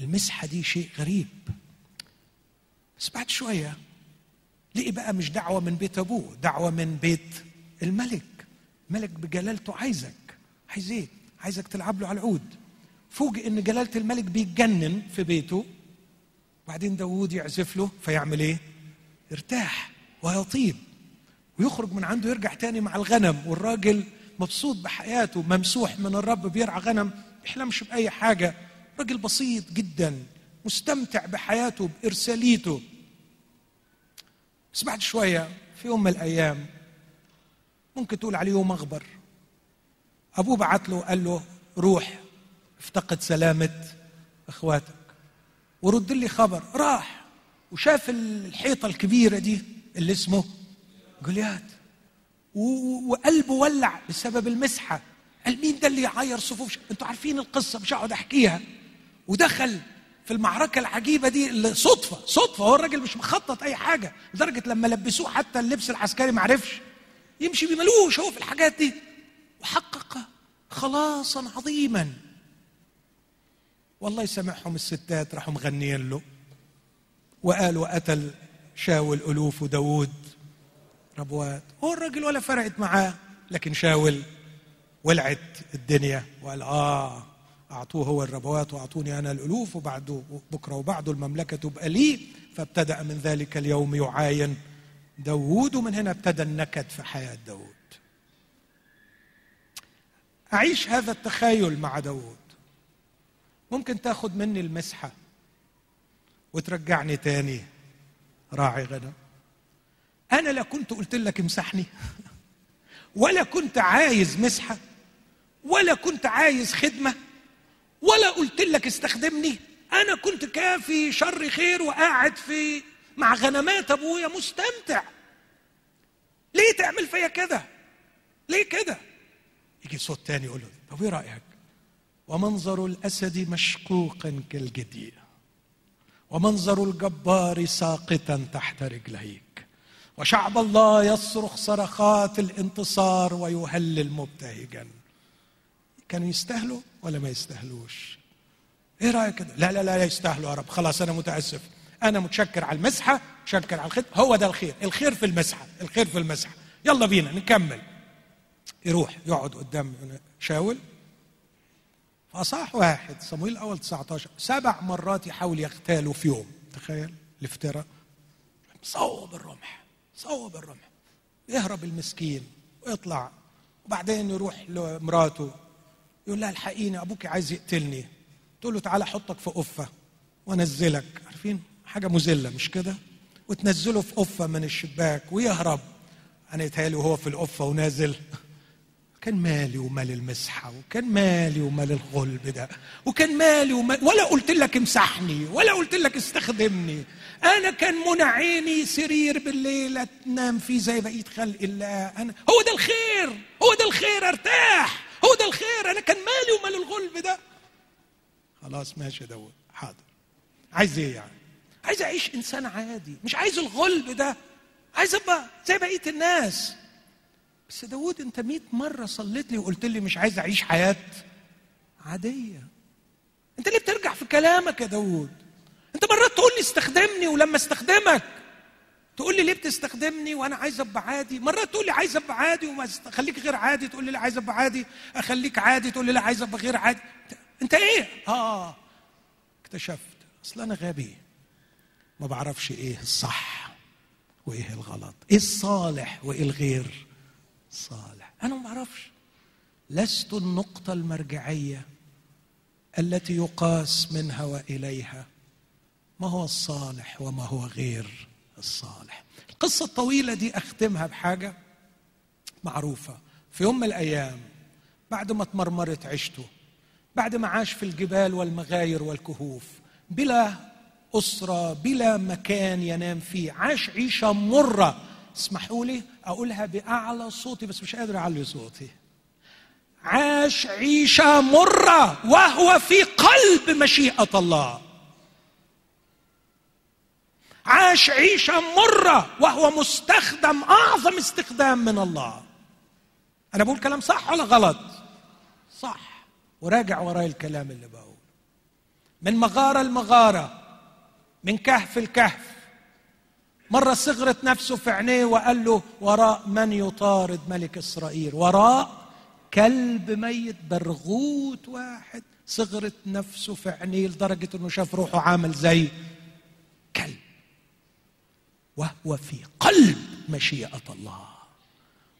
المسحة دي شيء غريب. بس بعد شوية لقي بقى مش دعوة من بيت أبوه دعوة من بيت الملك. ملك بجلالته عايزك. عايز إيه؟ عايزك تلعب له على العود. فوجئ إن جلالة الملك بيتجنن في بيته. وبعدين داوود يعزف له فيعمل إيه؟ يرتاح ويطيب. ويخرج من عنده يرجع تاني مع الغنم والراجل مبسوط بحياته ممسوح من الرب بيرعى غنم بيحلمش بأي حاجة. راجل بسيط جدا مستمتع بحياته بإرساليته. بس بعد شوية في يوم من الأيام ممكن تقول عليه يوم أخبر. أبوه بعت له قال له روح افتقد سلامة إخواتك. ورد لي خبر راح وشاف الحيطة الكبيرة دي. اللي اسمه جوليات. وقلبه ولع بسبب المسحة. قال مين ده اللي يعير صفوف أنتوا عارفين القصة مش هقعد احكيها. ودخل في المعركة العجيبة دي اللي صدفة صدفة. هو الراجل مش مخطط أي حاجة لدرجة لما لبسوه حتى اللبس العسكري ما عرفش. يمشي بملوش هو في الحاجات دي. وحقق خلاصا عظيما. والله يسامحهم الستات راحوا مغنيين له. وقالوا قتل شاول ألوف وداود. ربوات. هو الراجل ولا فرقت معاه لكن شاول ولعت الدنيا وقال آه أعطوه هو الربوات وأعطوني أنا الألوف وبعده بكرة وبعده المملكة تبقى لي فابتدأ من ذلك اليوم يعاين داوود ومن هنا ابتدى النكد في حياة داوود أعيش هذا التخيل مع داوود ممكن تاخد مني المسحة وترجعني تاني. راعي غنم أنا لا كنت قلت لك امسحني. ولا كنت عايز مسحة. ولا كنت عايز خدمة. ولا قلت لك استخدمني. أنا كنت كافي شر خير وقاعد في مع غنمات أبويا مستمتع. ليه تعمل فيا كده؟ ليه كده؟ يجي صوت تاني يقول له طب إيه رأيك؟ ومنظر الأسد مشقوقا كالجدي ومنظر الجبار ساقطا تحت رجليك. وشعب الله يصرخ صرخات الانتصار ويهلل مبتهجا. كانوا يستاهلوا ولا ما يستاهلوش؟ إيه رأيك كده؟ لا لا لا يستاهلوا يا رب. خلاص أنا متأسف. أنا متشكر على المسحة متشكر على الخير. هو ده الخير. الخير في المسحة. الخير في المسحة. يلا بينا نكمل. يروح يقعد قدام شاول. فأصح واحد صمويل الأول 19 سبع مرات يحاول يغتاله في يوم. تخيل الافتراء. صوب الرمح صوب الرمح. يهرب المسكين ويطلع وبعدين يروح لمراته يقول لها الحقيني أبوك عايز يقتلني. تقول له تعالى أحطك في قفه وأنزلك. عارفين؟ حاجة مذلة مش كده؟ وتنزله في قفه من الشباك ويهرب. أنا يتهيألي وهو في القفه ونازل. كان مالي ومال المسحة وكان مالي ومال الغلب ده وكان مالي ومال ولا قلت لك امسحني ولا قلت لك استخدمني. أنا كان منع عيني سرير بالليل تنام فيه زي بقية خلق الله. أنا هو ده الخير هو ده الخير أرتاح هو ده الخير. أنا كان مالي ومال الغلب ده. خلاص ماشي داود حاضر. عايز إيه يعني؟ عايز أعيش إنسان عادي مش عايز الغلب ده. عايز أبقى زي بقية الناس. بس داود انت مئة مرة صليت لي وقلت لي مش عايز أعيش حياة عادية. انت ليه بترجع في كلامك يا داود انت مرات تقول لي استخدمني ولما استخدمك تقول لي ليه بتستخدمني وأنا عايز أبقى عادي؟ مرات تقول لي عايز أبقى عادي وما أخليك غير عادي تقول لي لا عايز أبقى عادي أخليك عادي تقول لي لا عايز أبقى غير عادي. انت إيه؟ آه. اكتشفت. أصل أنا غبي. ما بعرفش إيه الصح وإيه الغلط. إيه الصالح وإيه الغير. صالح. أنا ما بعرفش لست النقطة المرجعية التي يقاس منها وإليها. ما هو الصالح وما هو غير الصالح. القصة الطويلة دي أختمها بحاجة معروفة. في يوم من الأيام بعد ما تمرمرت عشته بعد ما عاش في الجبال والمغاير والكهوف بلا أسرة بلا مكان ينام فيه عاش عيشة مرة اسمحوا لي أقولها بأعلى صوتي بس مش قادر أعلي صوتي. عاش عيشة مرة وهو في قلب مشيئة الله. عاش عيشة مرة وهو مستخدم أعظم استخدام من الله. أنا بقول كلام صح ولا غلط؟ صح. وراجع وراي الكلام اللي بقول. من مغارة لمغارة من كهف الكهف مرة صغرت نفسه في عينيه وقال له وراء من يطارد ملك إسرائيل؟ وراء كلب ميت برغوت واحد. صغرت نفسه في عينيه لدرجة أنه شاف روحه عامل زي كلب وهو في قلب مشيئة الله.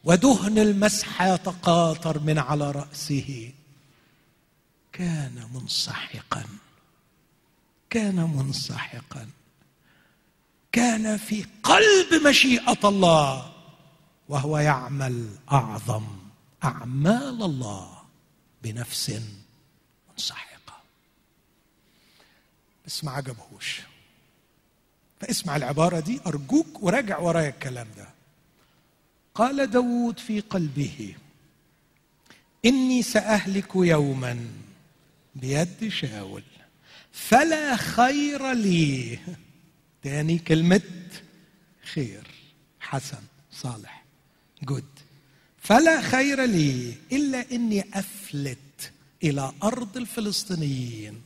ودهن المسح يتقاطر من على رأسه. كان منسحقا كان منسحقا. كان في قلب مشيئة الله وهو يعمل أعظم أعمال الله بنفس منسحقة. بس ما عجبهوش فاسمع العبارة دي أرجوك وراجع ورايا الكلام ده. قال داود في قلبه إني سأهلك يوما بيد شاول فلا خير لي تاني كلمة خير حسن صالح جود فلا خير لي إلا إني أفلت إلى أرض الفلسطينيين.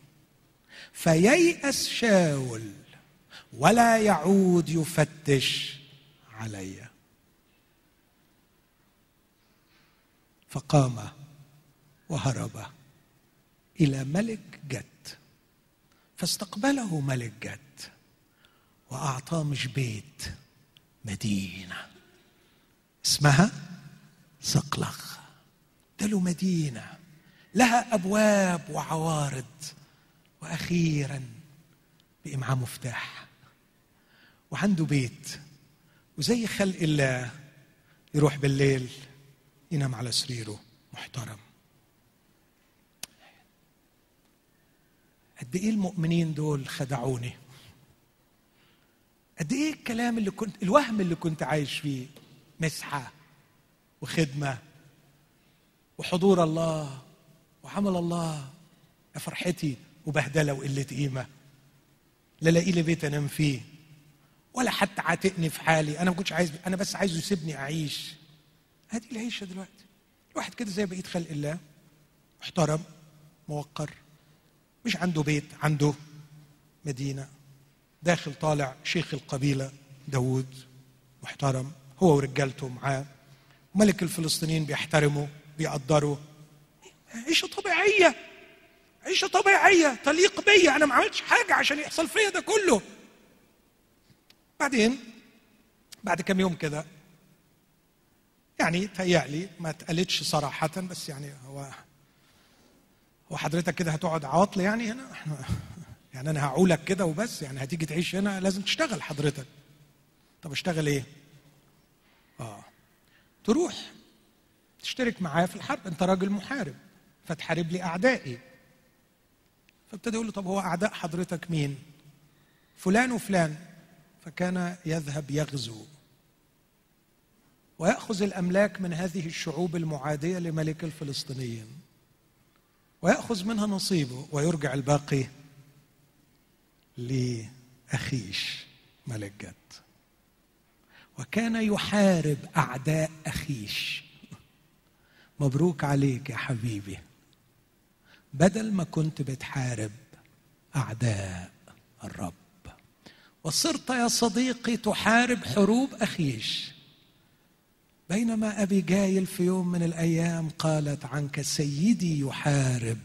فييأس شاول ولا يعود يفتش علي. فقام وهرب إلى ملك جد فاستقبله ملك جد وأعطاه مش بيت مدينة. اسمها صقلغ له مدينة لها أبواب وعوارض. وأخيرا بقي معاه مفتاح. وعنده بيت. وزي خلق الله يروح بالليل ينام على سريره محترم. قد إيه المؤمنين دول خدعوني؟ قد إيه الكلام اللي كنت الوهم اللي كنت عايش فيه؟ مسحة وخدمة وحضور الله وعمل الله. يا فرحتي وبهدلة وقلة قيمة. لا لاقي لي بيت أنام فيه. ولا حتى عاتقني في حالي. أنا ما كنتش عايز أنا بس عايزه يسيبني أعيش. هذه العيشة دلوقتي. الواحد كده زي بقية خلق الله. محترم موقر مش عنده بيت عنده مدينة. داخل طالع شيخ القبيلة داود محترم. هو ورجالته معاه. ملك الفلسطينيين بيحترمه بيقدروا. عيشة طبيعية. عيشة طبيعية. تليق بيا. أنا ما عملتش حاجة عشان يحصل فيا ده كله. بعدين بعد كم يوم كده يعني تهيألي ما اتقالتش صراحة بس يعني هو هو حضرتك كده هتقعد عواطل يعني هنا؟ إحنا يعني أنا هعولك كده وبس يعني هتيجي تعيش هنا لازم تشتغل حضرتك. طب اشتغل إيه؟ آه. تروح تشترك معايا في الحرب أنت راجل محارب فتحارب لي أعدائي. فابتدى يقول له طب هو أعداء حضرتك مين؟ فلان وفلان. فكان يذهب يغزو. ويأخذ الأملاك من هذه الشعوب المعادية لملك الفلسطينيين. ويأخذ منها نصيبه ويرجع الباقي لأخيش ملك جد. وكان يحارب أعداء أخيش. مبروك عليك يا حبيبي. بدل ما كنت بتحارب أعداء الرب. وصرت يا صديقي تحارب حروب أخيش. بينما أبي جايل في يوم من الأيام قالت عنك سيدي يحارب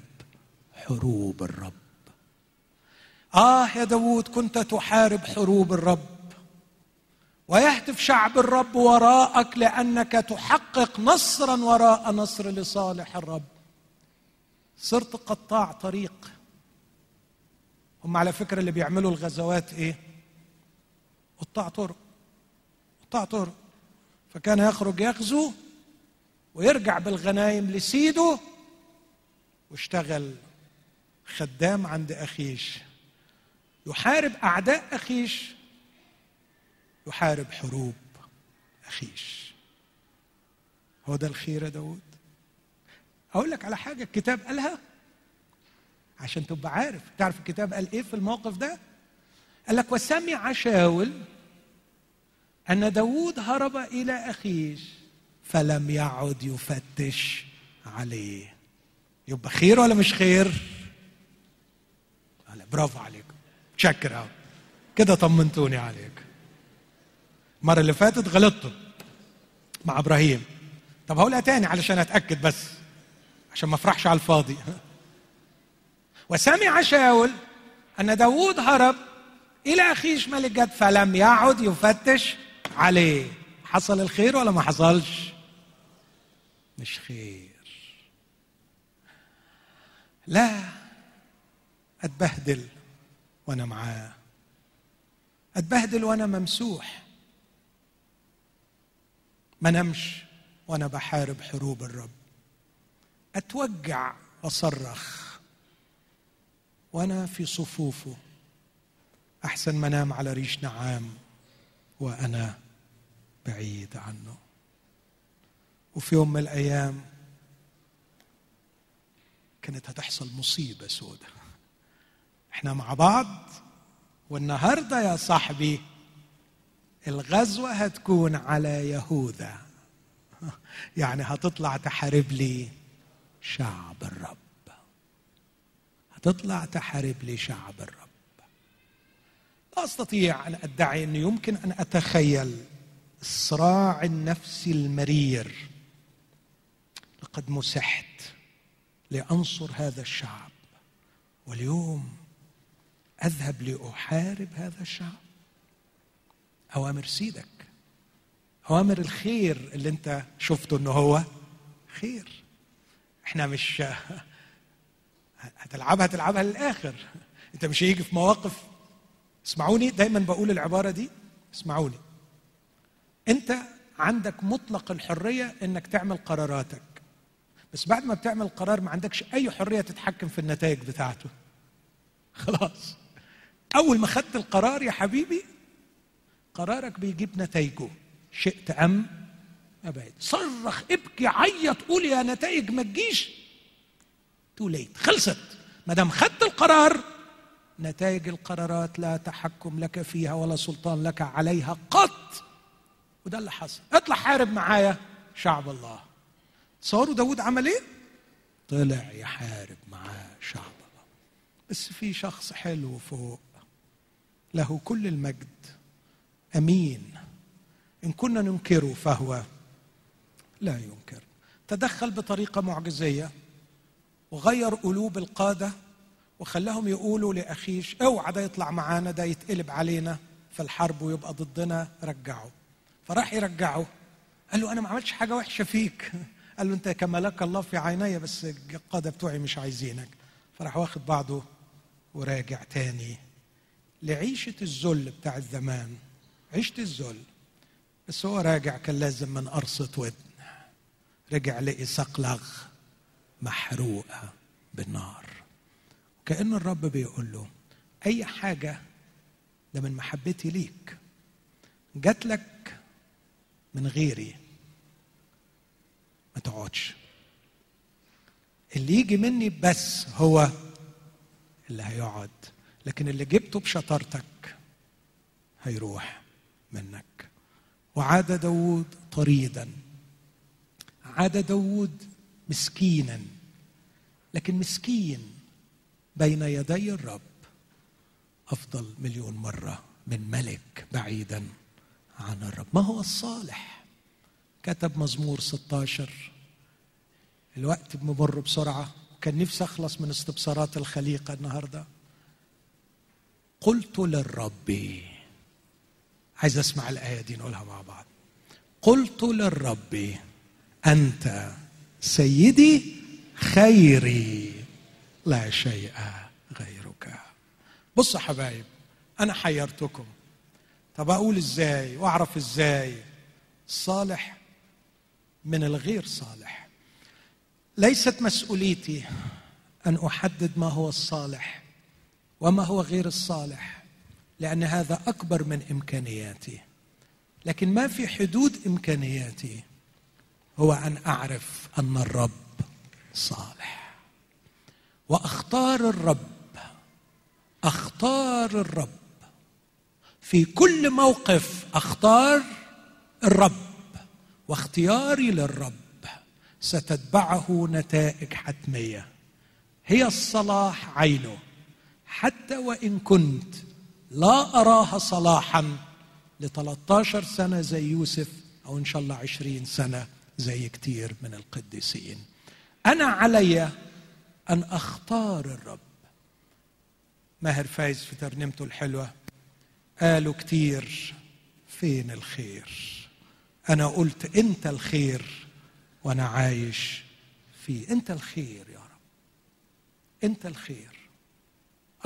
حروب الرب. آه يا داود كنت تحارب حروب الرب. ويهتف شعب الرب وراءك لأنك تحقق نصرا وراء نصر لصالح الرب. صرت قطاع طريق. هم على فكرة اللي بيعملوا الغزوات إيه؟ قطاع طرق. قطاع طرق. فكان يخرج يغزو ويرجع بالغنايم لسيده واشتغل خدام عند أخيش. يحارب أعداء أخيش يحارب حروب أخيش. هو ده الخير يا داود أقول لك على حاجة الكتاب قالها؟ عشان تبقى عارف. تعرف الكتاب قال إيه في الموقف ده؟ قال لك وسمع شاول أن داود هرب إلى أخيش فلم يعد يفتش عليه. يبقى خير ولا مش خير؟ برافو تشكر قوي كده طمنتوني عليك. المرة اللي فاتت غلطتوا مع إبراهيم. طب هقولها تاني علشان أتأكد بس عشان ما أفرحش على الفاضي. وسمع شاول أن داوود هرب إلى اخيش ملك جد فلم يعد يفتش عليه. حصل الخير ولا ما حصلش؟ مش خير. لا أتبهدل. وأنا معاه. اتبهدل وأنا ممسوح. ما نمش وأنا بحارب حروب الرب. اتوجع واصرخ وأنا في صفوفه. احسن ما على ريش نعام وأنا بعيد عنه. وفي يوم من الأيام كانت هتحصل مصيبة سودة. إحنا مع بعض والنهاردة يا صاحبي الغزوة هتكون على يهوذا. يعني هتطلع تحارب لي شعب الرب. هتطلع تحارب لي شعب الرب. لا أستطيع أن أدعي انه يمكن أن أتخيل الصراع النفسي المرير. لقد مسحت لأنصر هذا الشعب. واليوم أذهب لأحارب هذا الشعب. أوامر سيدك. أوامر الخير اللي أنت شفته إنه هو خير. إحنا مش هتلعبها هتلعبها للآخر. أنت مش هيجي في مواقف. اسمعوني دايما بقول العبارة دي. اسمعوني. أنت عندك مطلق الحرية إنك تعمل قراراتك. بس بعد ما بتعمل قرار ما عندكش أي حرية تتحكم في النتائج بتاعته. خلاص. أول ما خدت القرار يا حبيبي قرارك بيجيب نتائجه شئت أم ابعد صرخ ابكي عيط قول يا نتائج ما تجيش. تو ليت خلصت. ما دام خدت القرار نتائج القرارات لا تحكم لك فيها ولا سلطان لك عليها قط. وده اللي حصل. اطلع حارب معايا شعب الله. تصوروا داود عمل إيه؟ طلع يحارب معاه شعب الله. بس في شخص حلو فوق. له كل المجد. أمين. إن كنا ننكره فهو لا ينكر. تدخل بطريقة معجزية وغير قلوب القادة وخلاهم يقولوا لأخيش أوعى ده يطلع معانا ده يتقلب علينا في الحرب ويبقى ضدنا رجعه. فراح يرجعه. قال له أنا ما عملتش حاجة وحشة فيك. قال له أنت كملك الله في عيني بس القادة بتوعي مش عايزينك. فراح واخد بعضه وراجع تاني. لعيشة الذل بتاع الزمان. عيشة الذل. بس هو راجع كان لازم من قرصة ودن. رجع لقي صقلغ محروقة بالنار. كأن الرب بيقول له أي حاجة ده من محبتي ليك. جات لك من غيري. ما تقعدش. اللي يجي مني بس هو اللي هيقعد. لكن اللي جبته بشطارتك هيروح منك. وعاد داود طريدا. عاد داود مسكينا. لكن مسكين بين يدي الرب أفضل مليون مرة من ملك بعيدا عن الرب. ما هو الصالح؟ كتب مزمور 16 الوقت بمر بسرعة. كان نفسي أخلص من استبصارات الخليقة النهارده. قلت للرب. عايز أسمع الآية دي نقولها مع بعض. قلت للرب أنت سيدي خيري لا شيء غيرك. بص يا حبايب أنا حيرتكم. طب أقول إزاي؟ وأعرف إزاي؟ الصالح من الغير صالح. ليست مسؤوليتي أن أحدد ما هو الصالح. وما هو غير الصالح؟ لأن هذا أكبر من إمكانياتي. لكن ما في حدود إمكانياتي هو أن أعرف أن الرب صالح. وأختار الرب أختار الرب. في كل موقف أختار الرب واختياري للرب ستتبعه نتائج حتمية. هي الصلاح عينه. حتى وإن كنت لا أراها صلاحا ل 13 سنة زي يوسف أو إن شاء الله 20 سنة زي كتير من القديسين. أنا علي أن أختار الرب. ماهر فايز في ترنيمته الحلوة قالوا كتير فين الخير؟ أنا قلت أنت الخير وأنا عايش فيه. أنت الخير يا رب. أنت الخير.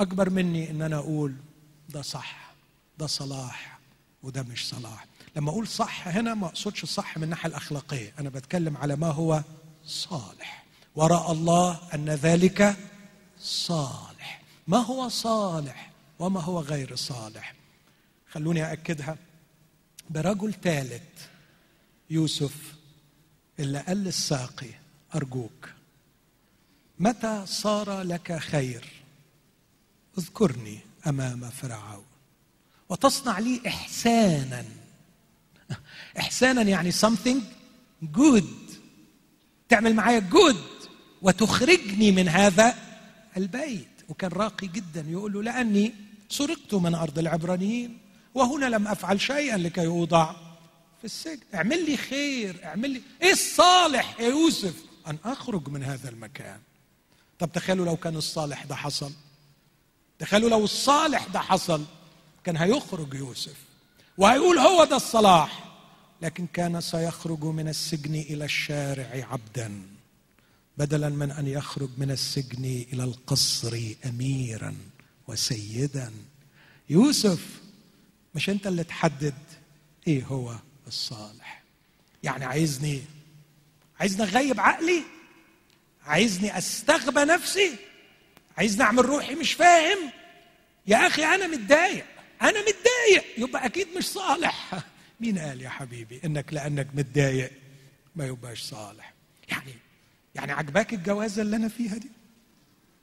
أكبر مني إن أنا أقول ده صح ده صلاح وده مش صلاح. لما أقول صح هنا ما أقصدش الصح من الناحية الأخلاقية أنا بتكلم على ما هو صالح. وراى الله أن ذلك صالح. ما هو صالح وما هو غير صالح؟ خلوني أكدها برجل ثالث يوسف اللي قال للساقي أرجوك متى صار لك خير؟ اذكرني أمام فرعون. وتصنع لي إحسانا. إحسانا يعني something good. تعمل معايا good وتخرجني من هذا البيت. وكان راقي جدا يقول له لأني سرقت من أرض العبرانيين وهنا لم أفعل شيئا لكي أوضع في السجن. اعمل لي خير اعمل لي إيه الصالح يا يوسف أن أخرج من هذا المكان؟ طب تخيلوا لو كان الصالح ده حصل. تخيلوا لو الصالح ده حصل كان هيخرج يوسف وهيقول هو ده الصلاح لكن كان سيخرج من السجن إلى الشارع عبدا بدلا من أن يخرج من السجن إلى القصر اميرا وسيدا. يوسف مش أنت اللي تحدد إيه هو الصالح؟ يعني عايزني عايزني أغيب عقلي؟ عايزني أستغبى نفسي؟ عايزني أعمل روحي مش فاهم؟ يا أخي أنا متضايق أنا متضايق. يبقى أكيد مش صالح. مين قال يا حبيبي إنك لأنك متضايق؟ ما يبقاش صالح. يعني يعني عجباك الجوازه اللي أنا فيها دي؟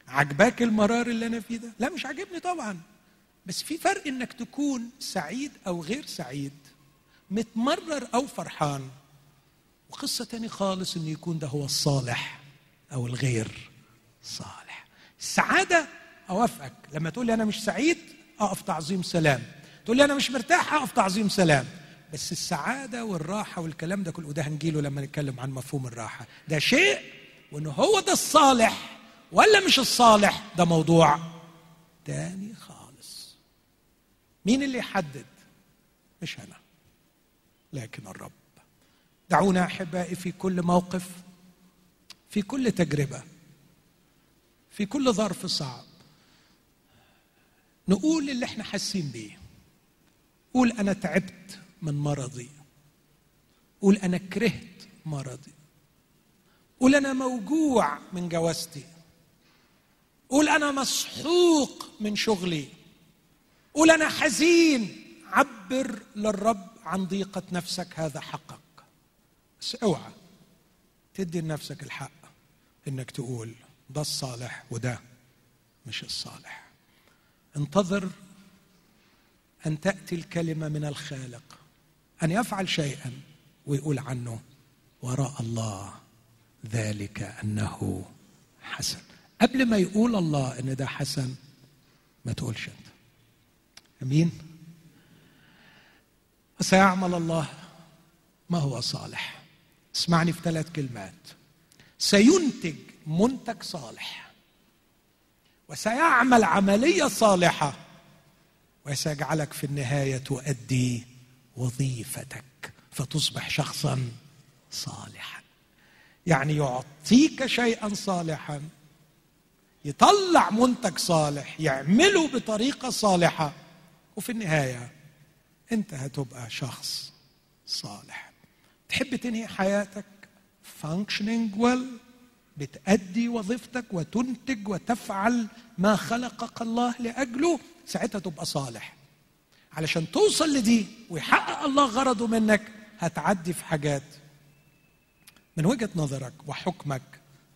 عجباك المرار اللي أنا فيه ده؟ لا مش عاجبني طبعا. بس في فرق إنك تكون سعيد أو غير سعيد متمرر أو فرحان. وقصة تاني خالص انه يكون ده هو الصالح أو الغير صالح. السعادة أوافقك. لما تقول لي أنا مش سعيد أقف تعظيم سلام. تقول لي أنا مش مرتاح أقف تعظيم سلام. بس السعادة والراحة والكلام ده كله وده هنجيله لما نتكلم عن مفهوم الراحة. ده شيء وانه هو ده الصالح ولا مش الصالح ده موضوع تاني خالص. مين اللي يحدد؟ مش أنا لكن الرب. دعونا أحبائي في كل موقف في كل تجربة في كل ظرف صعب. نقول اللي إحنا حاسين بيه. قول أنا تعبت من مرضي. قول أنا كرهت مرضي. قول أنا موجوع من جوازتي. قول أنا مسحوق من شغلي. قول أنا حزين. عبر للرب عن ضيقة نفسك هذا حقك. بس اوعى تدي لنفسك الحق إنك تقول ده الصالح وده مش الصالح. انتظر أن تأتي الكلمة من الخالق أن يفعل شيئا ويقول عنه وراء الله ذلك أنه حسن. قبل ما يقول الله إن ده حسن ما تقولش أنت. أمين؟ سيعمل الله ما هو صالح. اسمعني في ثلاث كلمات. سينتج منتج صالح. وسيعمل عملية صالحة. وسيجعلك في النهاية تؤدي وظيفتك. فتصبح شخصا صالحا. يعني يعطيك شيئا صالحا. يطلع منتج صالح. يعمله بطريقة صالحة. وفي النهاية أنت هتبقى شخص صالح. تحب تنهي حياتك؟ Functioning well. بتأدي وظيفتك وتنتج وتفعل ما خلقك الله لأجله ساعتها تبقى صالح. علشان توصل لدي ويحقق الله غرضه منك هتعدي في حاجات من وجهة نظرك وحكمك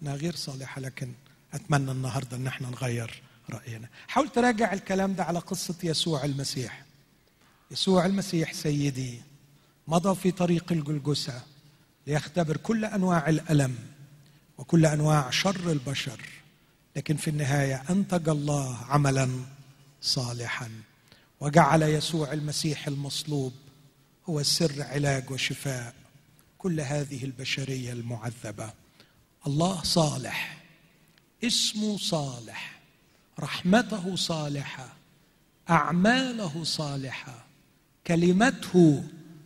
انها غير صالحة لكن أتمنى النهارده إن إحنا نغير رأينا. حاول تراجع الكلام ده على قصة يسوع المسيح. يسوع المسيح سيدي مضى في طريق الجلجسه ليختبر كل أنواع الألم. وكل أنواع شر البشر لكن في النهاية أنتج الله عملا صالحا. وجعل يسوع المسيح المصلوب هو سر علاج وشفاء كل هذه البشرية المعذبة. الله صالح اسمه صالح رحمته صالحة أعماله صالحة كلمته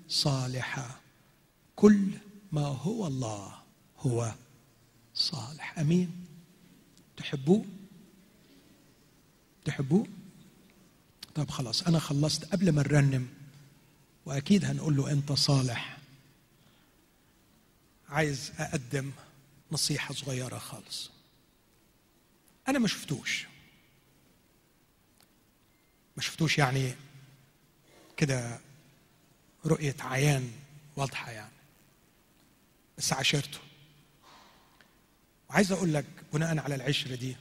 صالحة كل ما هو الله هو. صالح. أمين. تحبوه؟ تحبوه؟ طب خلاص أنا خلصت. قبل ما نرنم وأكيد هنقول له أنت صالح. عايز أقدم نصيحة صغيرة خالص. أنا ما شفتوش. ما شفتوش يعني كده رؤية عيان واضحة يعني. بس عاشرته. وعايز أقول لك بناء على العشرة دي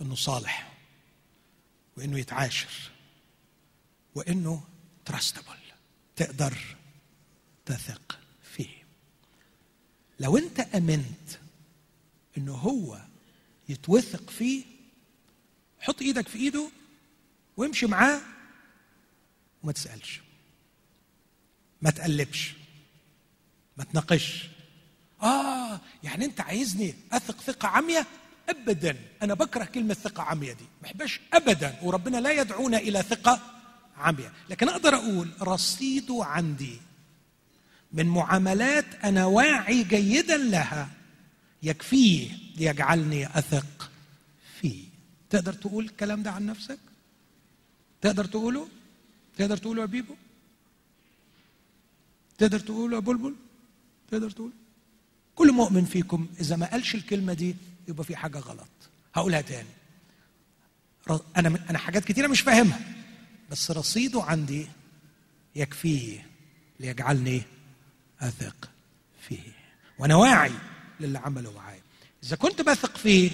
إنه صالح وإنه يتعاشر وإنه تراستبل تقدر تثق فيه. لو أنت أمنت إنه هو يتوثق فيه حط إيدك في إيده وامشي معاه وما تسألش ما تقلبش ما تناقش. آه يعني أنت عايزني أثق ثقة عمياء ابدا. أنا بكره كلمة ثقة عمياء دي. ما بحبش ابدا. وربنا لا يدعونا إلى ثقة عمياء لكن أقدر أقول رصيده عندي من معاملات أنا واعي جيدا لها يكفيه ليجعلني أثق فيه. تقدر تقول الكلام ده عن نفسك؟ تقدر تقوله؟ تقدر تقوله يا بيبو؟ تقدر تقوله يا بلبل؟ تقدر تقول كل مؤمن فيكم إذا ما قالش الكلمة دي يبقى في حاجة غلط. هقولها تاني. أنا أنا حاجات كتيرة مش فاهمها بس رصيده عندي يكفيه ليجعلني أثق فيه. وأنا واعي للي عمله معايا إذا كنت بثق فيه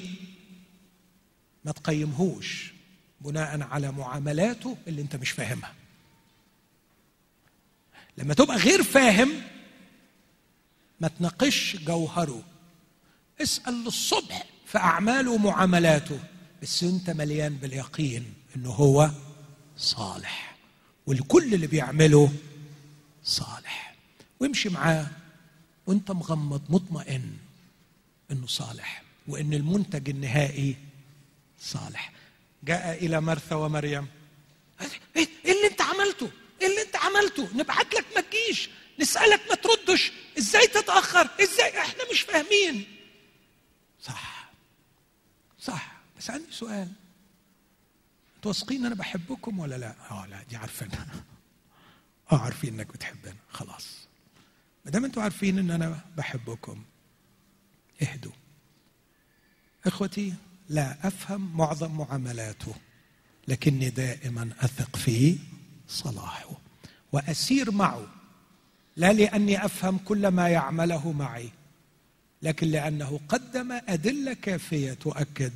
ما تقيمهوش بناء على معاملاته اللي أنت مش فاهمها. لما تبقى غير فاهم ما تناقش جوهره. اسأل للصبح في أعماله ومعاملاته بس أنت مليان باليقين انه هو صالح والكل اللي بيعمله صالح. وامشي معاه وأنت مغمض مطمئن إنه صالح وإن المنتج النهائي صالح. جاء إلى مرثا ومريم. إيه اللي أنت عملته؟ إيه اللي أنت عملته؟ نبعت لك ما تجيش نسألك ما تردش. إزاي تتأخر؟ إزاي؟ إحنا مش فاهمين. صح. صح. بس عندي سؤال. أنتوا واثقين أنا بحبكم ولا لا؟ آه لا دي عارفينها. آه عارفين إنك بتحبنا. خلاص. ما دام أنتوا عارفين إن أنا بحبكم اهدوا. إخوتي لا أفهم معظم معاملاته لكني دائما أثق في صلاحه وأسير معه. لا لأني أفهم كل ما يعمله معي لكن لأنه قدم أدلة كافية تؤكد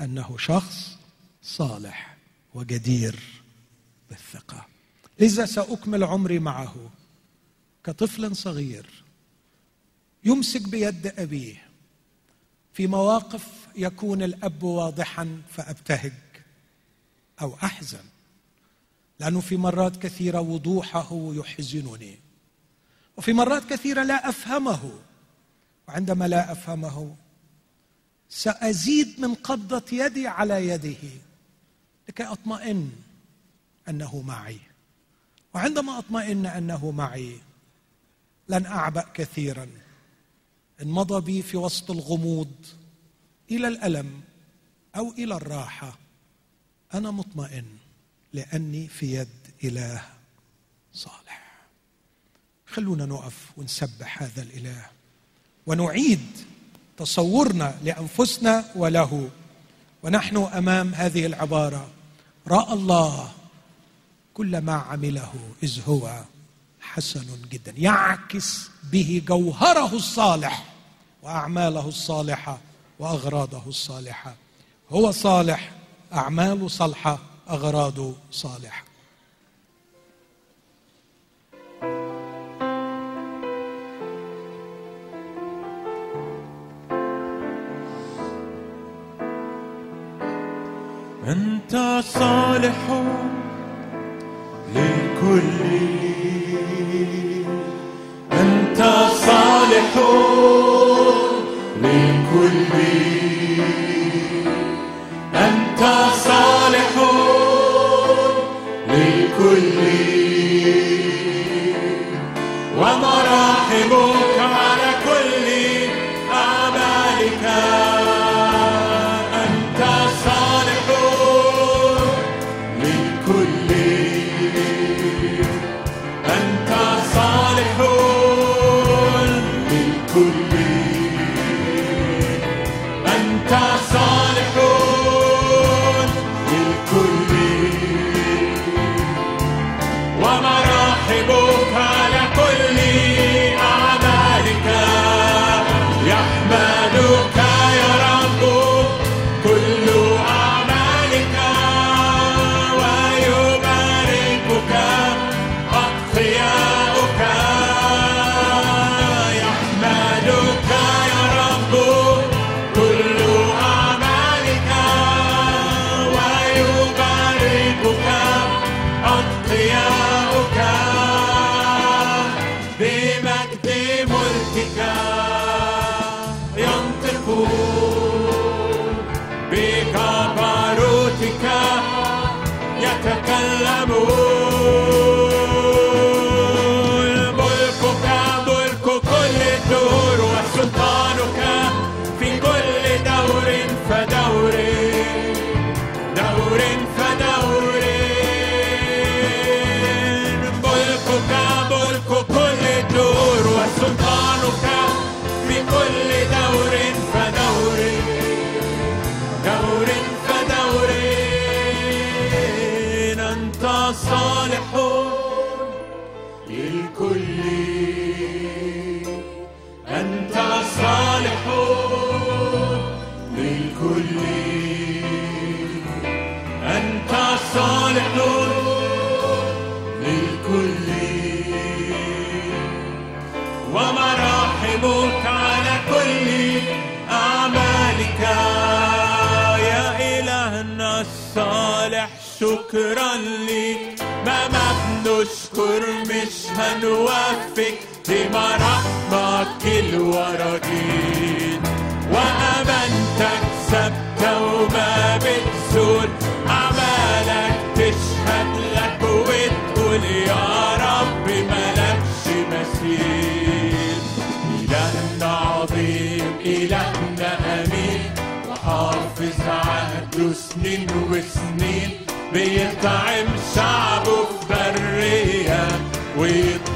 أنه شخص صالح وجدير بالثقة. لذا سأكمل عمري معه كطفل صغير يمسك بيد أبيه في مواقف يكون الأب واضحا فأبتهج أو أحزن لأنه في مرات كثيرة وضوحه يحزنني. وفي مرات كثيرة لا أفهمه. وعندما لا أفهمه سأزيد من قبضة يدي على يده لكي أطمئن أنه معي. وعندما أطمئن أنه معي لن أعبأ كثيرا. إن مضى بي في وسط الغموض إلى الألم أو إلى الراحة أنا مطمئن لأني في يد إله صالح. خلونا نقف ونسبح هذا الإله. ونعيد تصورنا لأنفسنا وله. ونحن أمام هذه العبارة. رأى الله كل ما عمله إذ هو حسن جدا. يعكس به جوهره الصالح وأعماله الصالحة وأغراضه الصالحة. هو صالح أعماله صالحة أغراضه صالحة. أنت صالح للكل أنت صالح. مش هنوفق بمراحمك الوراجين وأمانتك ثابتة وما بتزول أعمالك تشهد لك وتقول يا رب ملكش مثيل إلهنا عظيم إلهنا أمين. وحافظ عهده سنين وسنين. بيطعم شعبه في برية ويطلق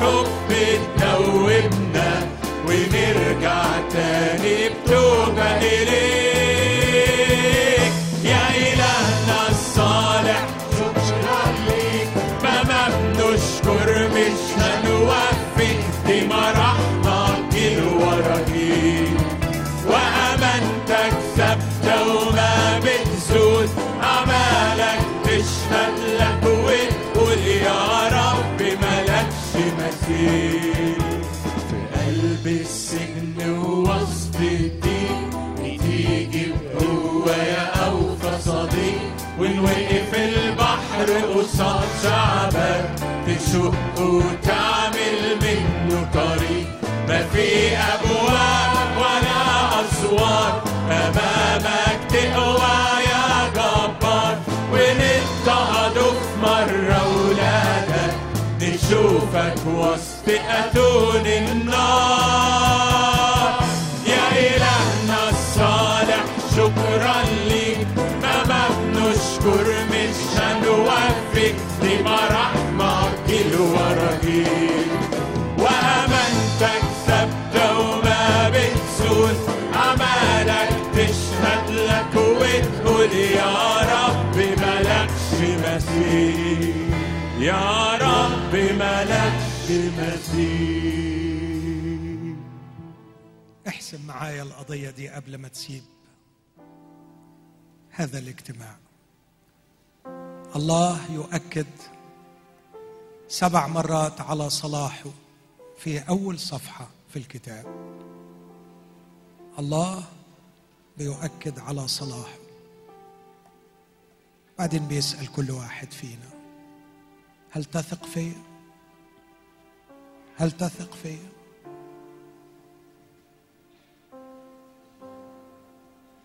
حب تدوبنا ونرجع تاني بتوبة إليك. نشوفك وسط أتون النار. يا إلهنا الصالح شكرا ليك ما بنشكر مش هنوفي دي مراحمك الوراجيل وأمانتك ثابتة وما بتزول أعمالك تشهد لك وتقول يا رب ملكش مثيل يا رب ملكش مثيل احسب معايا القضية دي قبل ما تسيب هذا الاجتماع. الله يؤكد سبع مرات على صلاحه في أول صفحة في الكتاب. الله بيؤكد على صلاحه. بعدين بيسأل كل واحد فينا هل تثق فيا؟ هل تثق فيا؟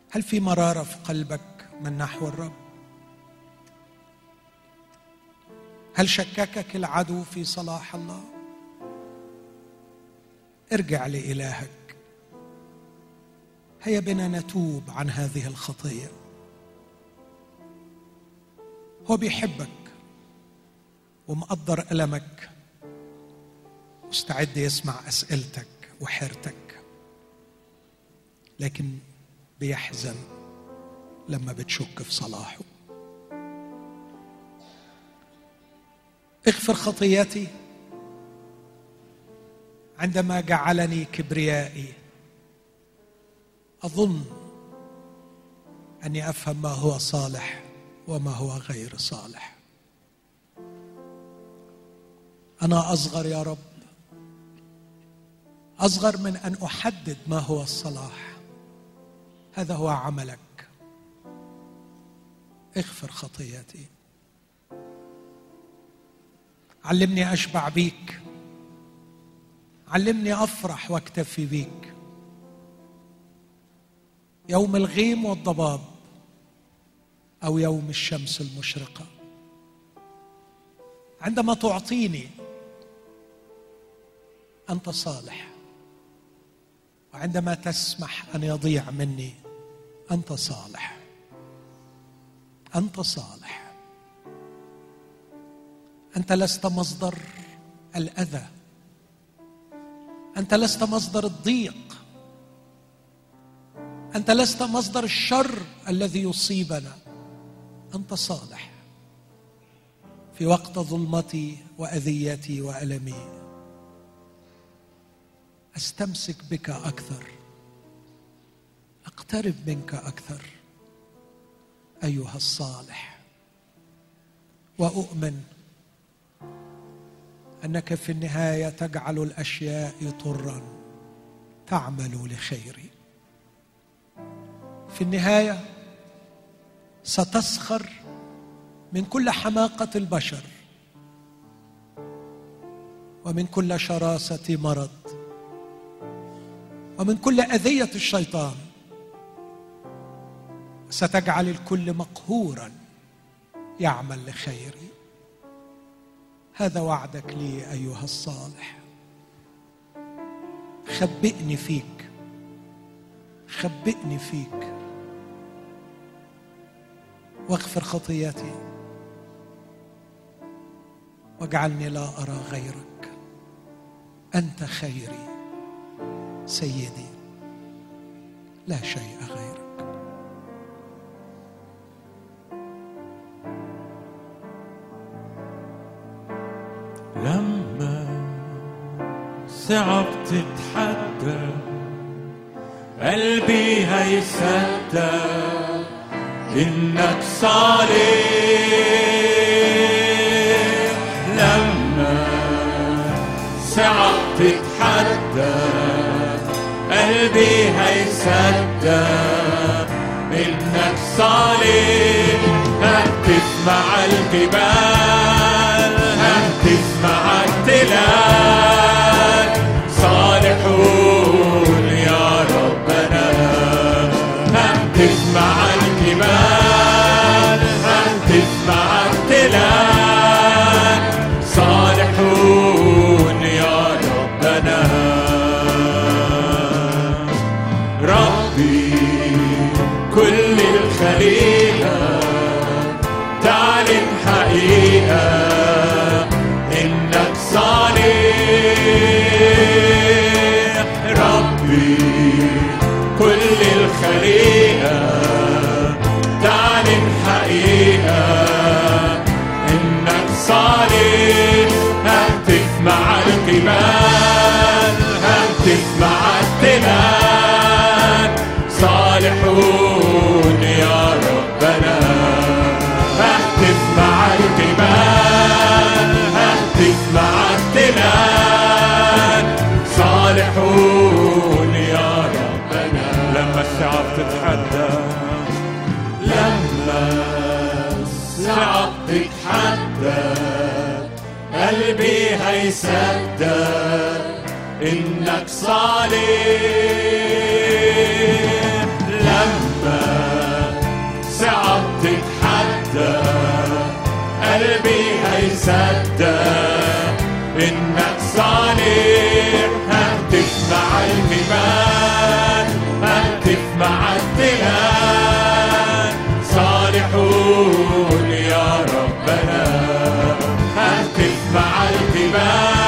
هل في مرارة في قلبك من نحو الرب؟ هل شككك العدو في صلاح الله؟ ارجع لإلهك هيا بنا نتوب عن هذه الخطية هو بيحبك ومقدر ألمك مستعد يسمع أسئلتك وحيرتك لكن بيحزن لما بتشك في صلاحه. اغفر خطيتي عندما جعلني كبريائي. أظن أني أفهم ما هو صالح وما هو غير صالح. أنا أصغر يا رب أصغر من أن أحدد ما هو الصلاح. هذا هو عملك. اغفر خطيئتي. علمني أشبع بيك. علمني أفرح واكتفي بيك. يوم الغيم والضباب أو يوم الشمس المشرقة. عندما تعطيني أنت صالح. وعندما تسمح أن يضيع مني أنت صالح. أنت صالح. أنت لست مصدر الأذى. أنت لست مصدر الضيق. أنت لست مصدر الشر الذي يصيبنا. أنت صالح. في وقت ظلمتي وأذيتي وألمي أستمسك بك أكثر. أقترب منك أكثر. أيها الصالح. وأؤمن أنك في النهاية تجعل الأشياء طرا. تعمل لخيري في النهاية ستسخر من كل حماقة البشر. ومن كل شراسة مرض. ومن كل أذية الشيطان ستجعل الكل مقهورا يعمل لخيري هذا وعدك لي أيها الصالح. خبئني فيك. خبئني فيك. واغفر خطياتي واجعلني لا أرى غيرك. أنت خيري. سيدي لا شيء غيرك. لما صعب تتحدى قلبي هيصدق إنك صالح. قلبي هيصدق إنك صالح هتف مع الجبال هتف مع التلال. صالحون يا ربنا. هتف مع الجبال هتف مع التلال. صالحون يا ربنا. لما الشعب تتحدى لما الصعب تتحدى قلبي هيصدق إنك صالح. هيصدق إنك صالح هتف مع الجبال هتف مع التلال صالحون يا ربنا هتف مع الجبال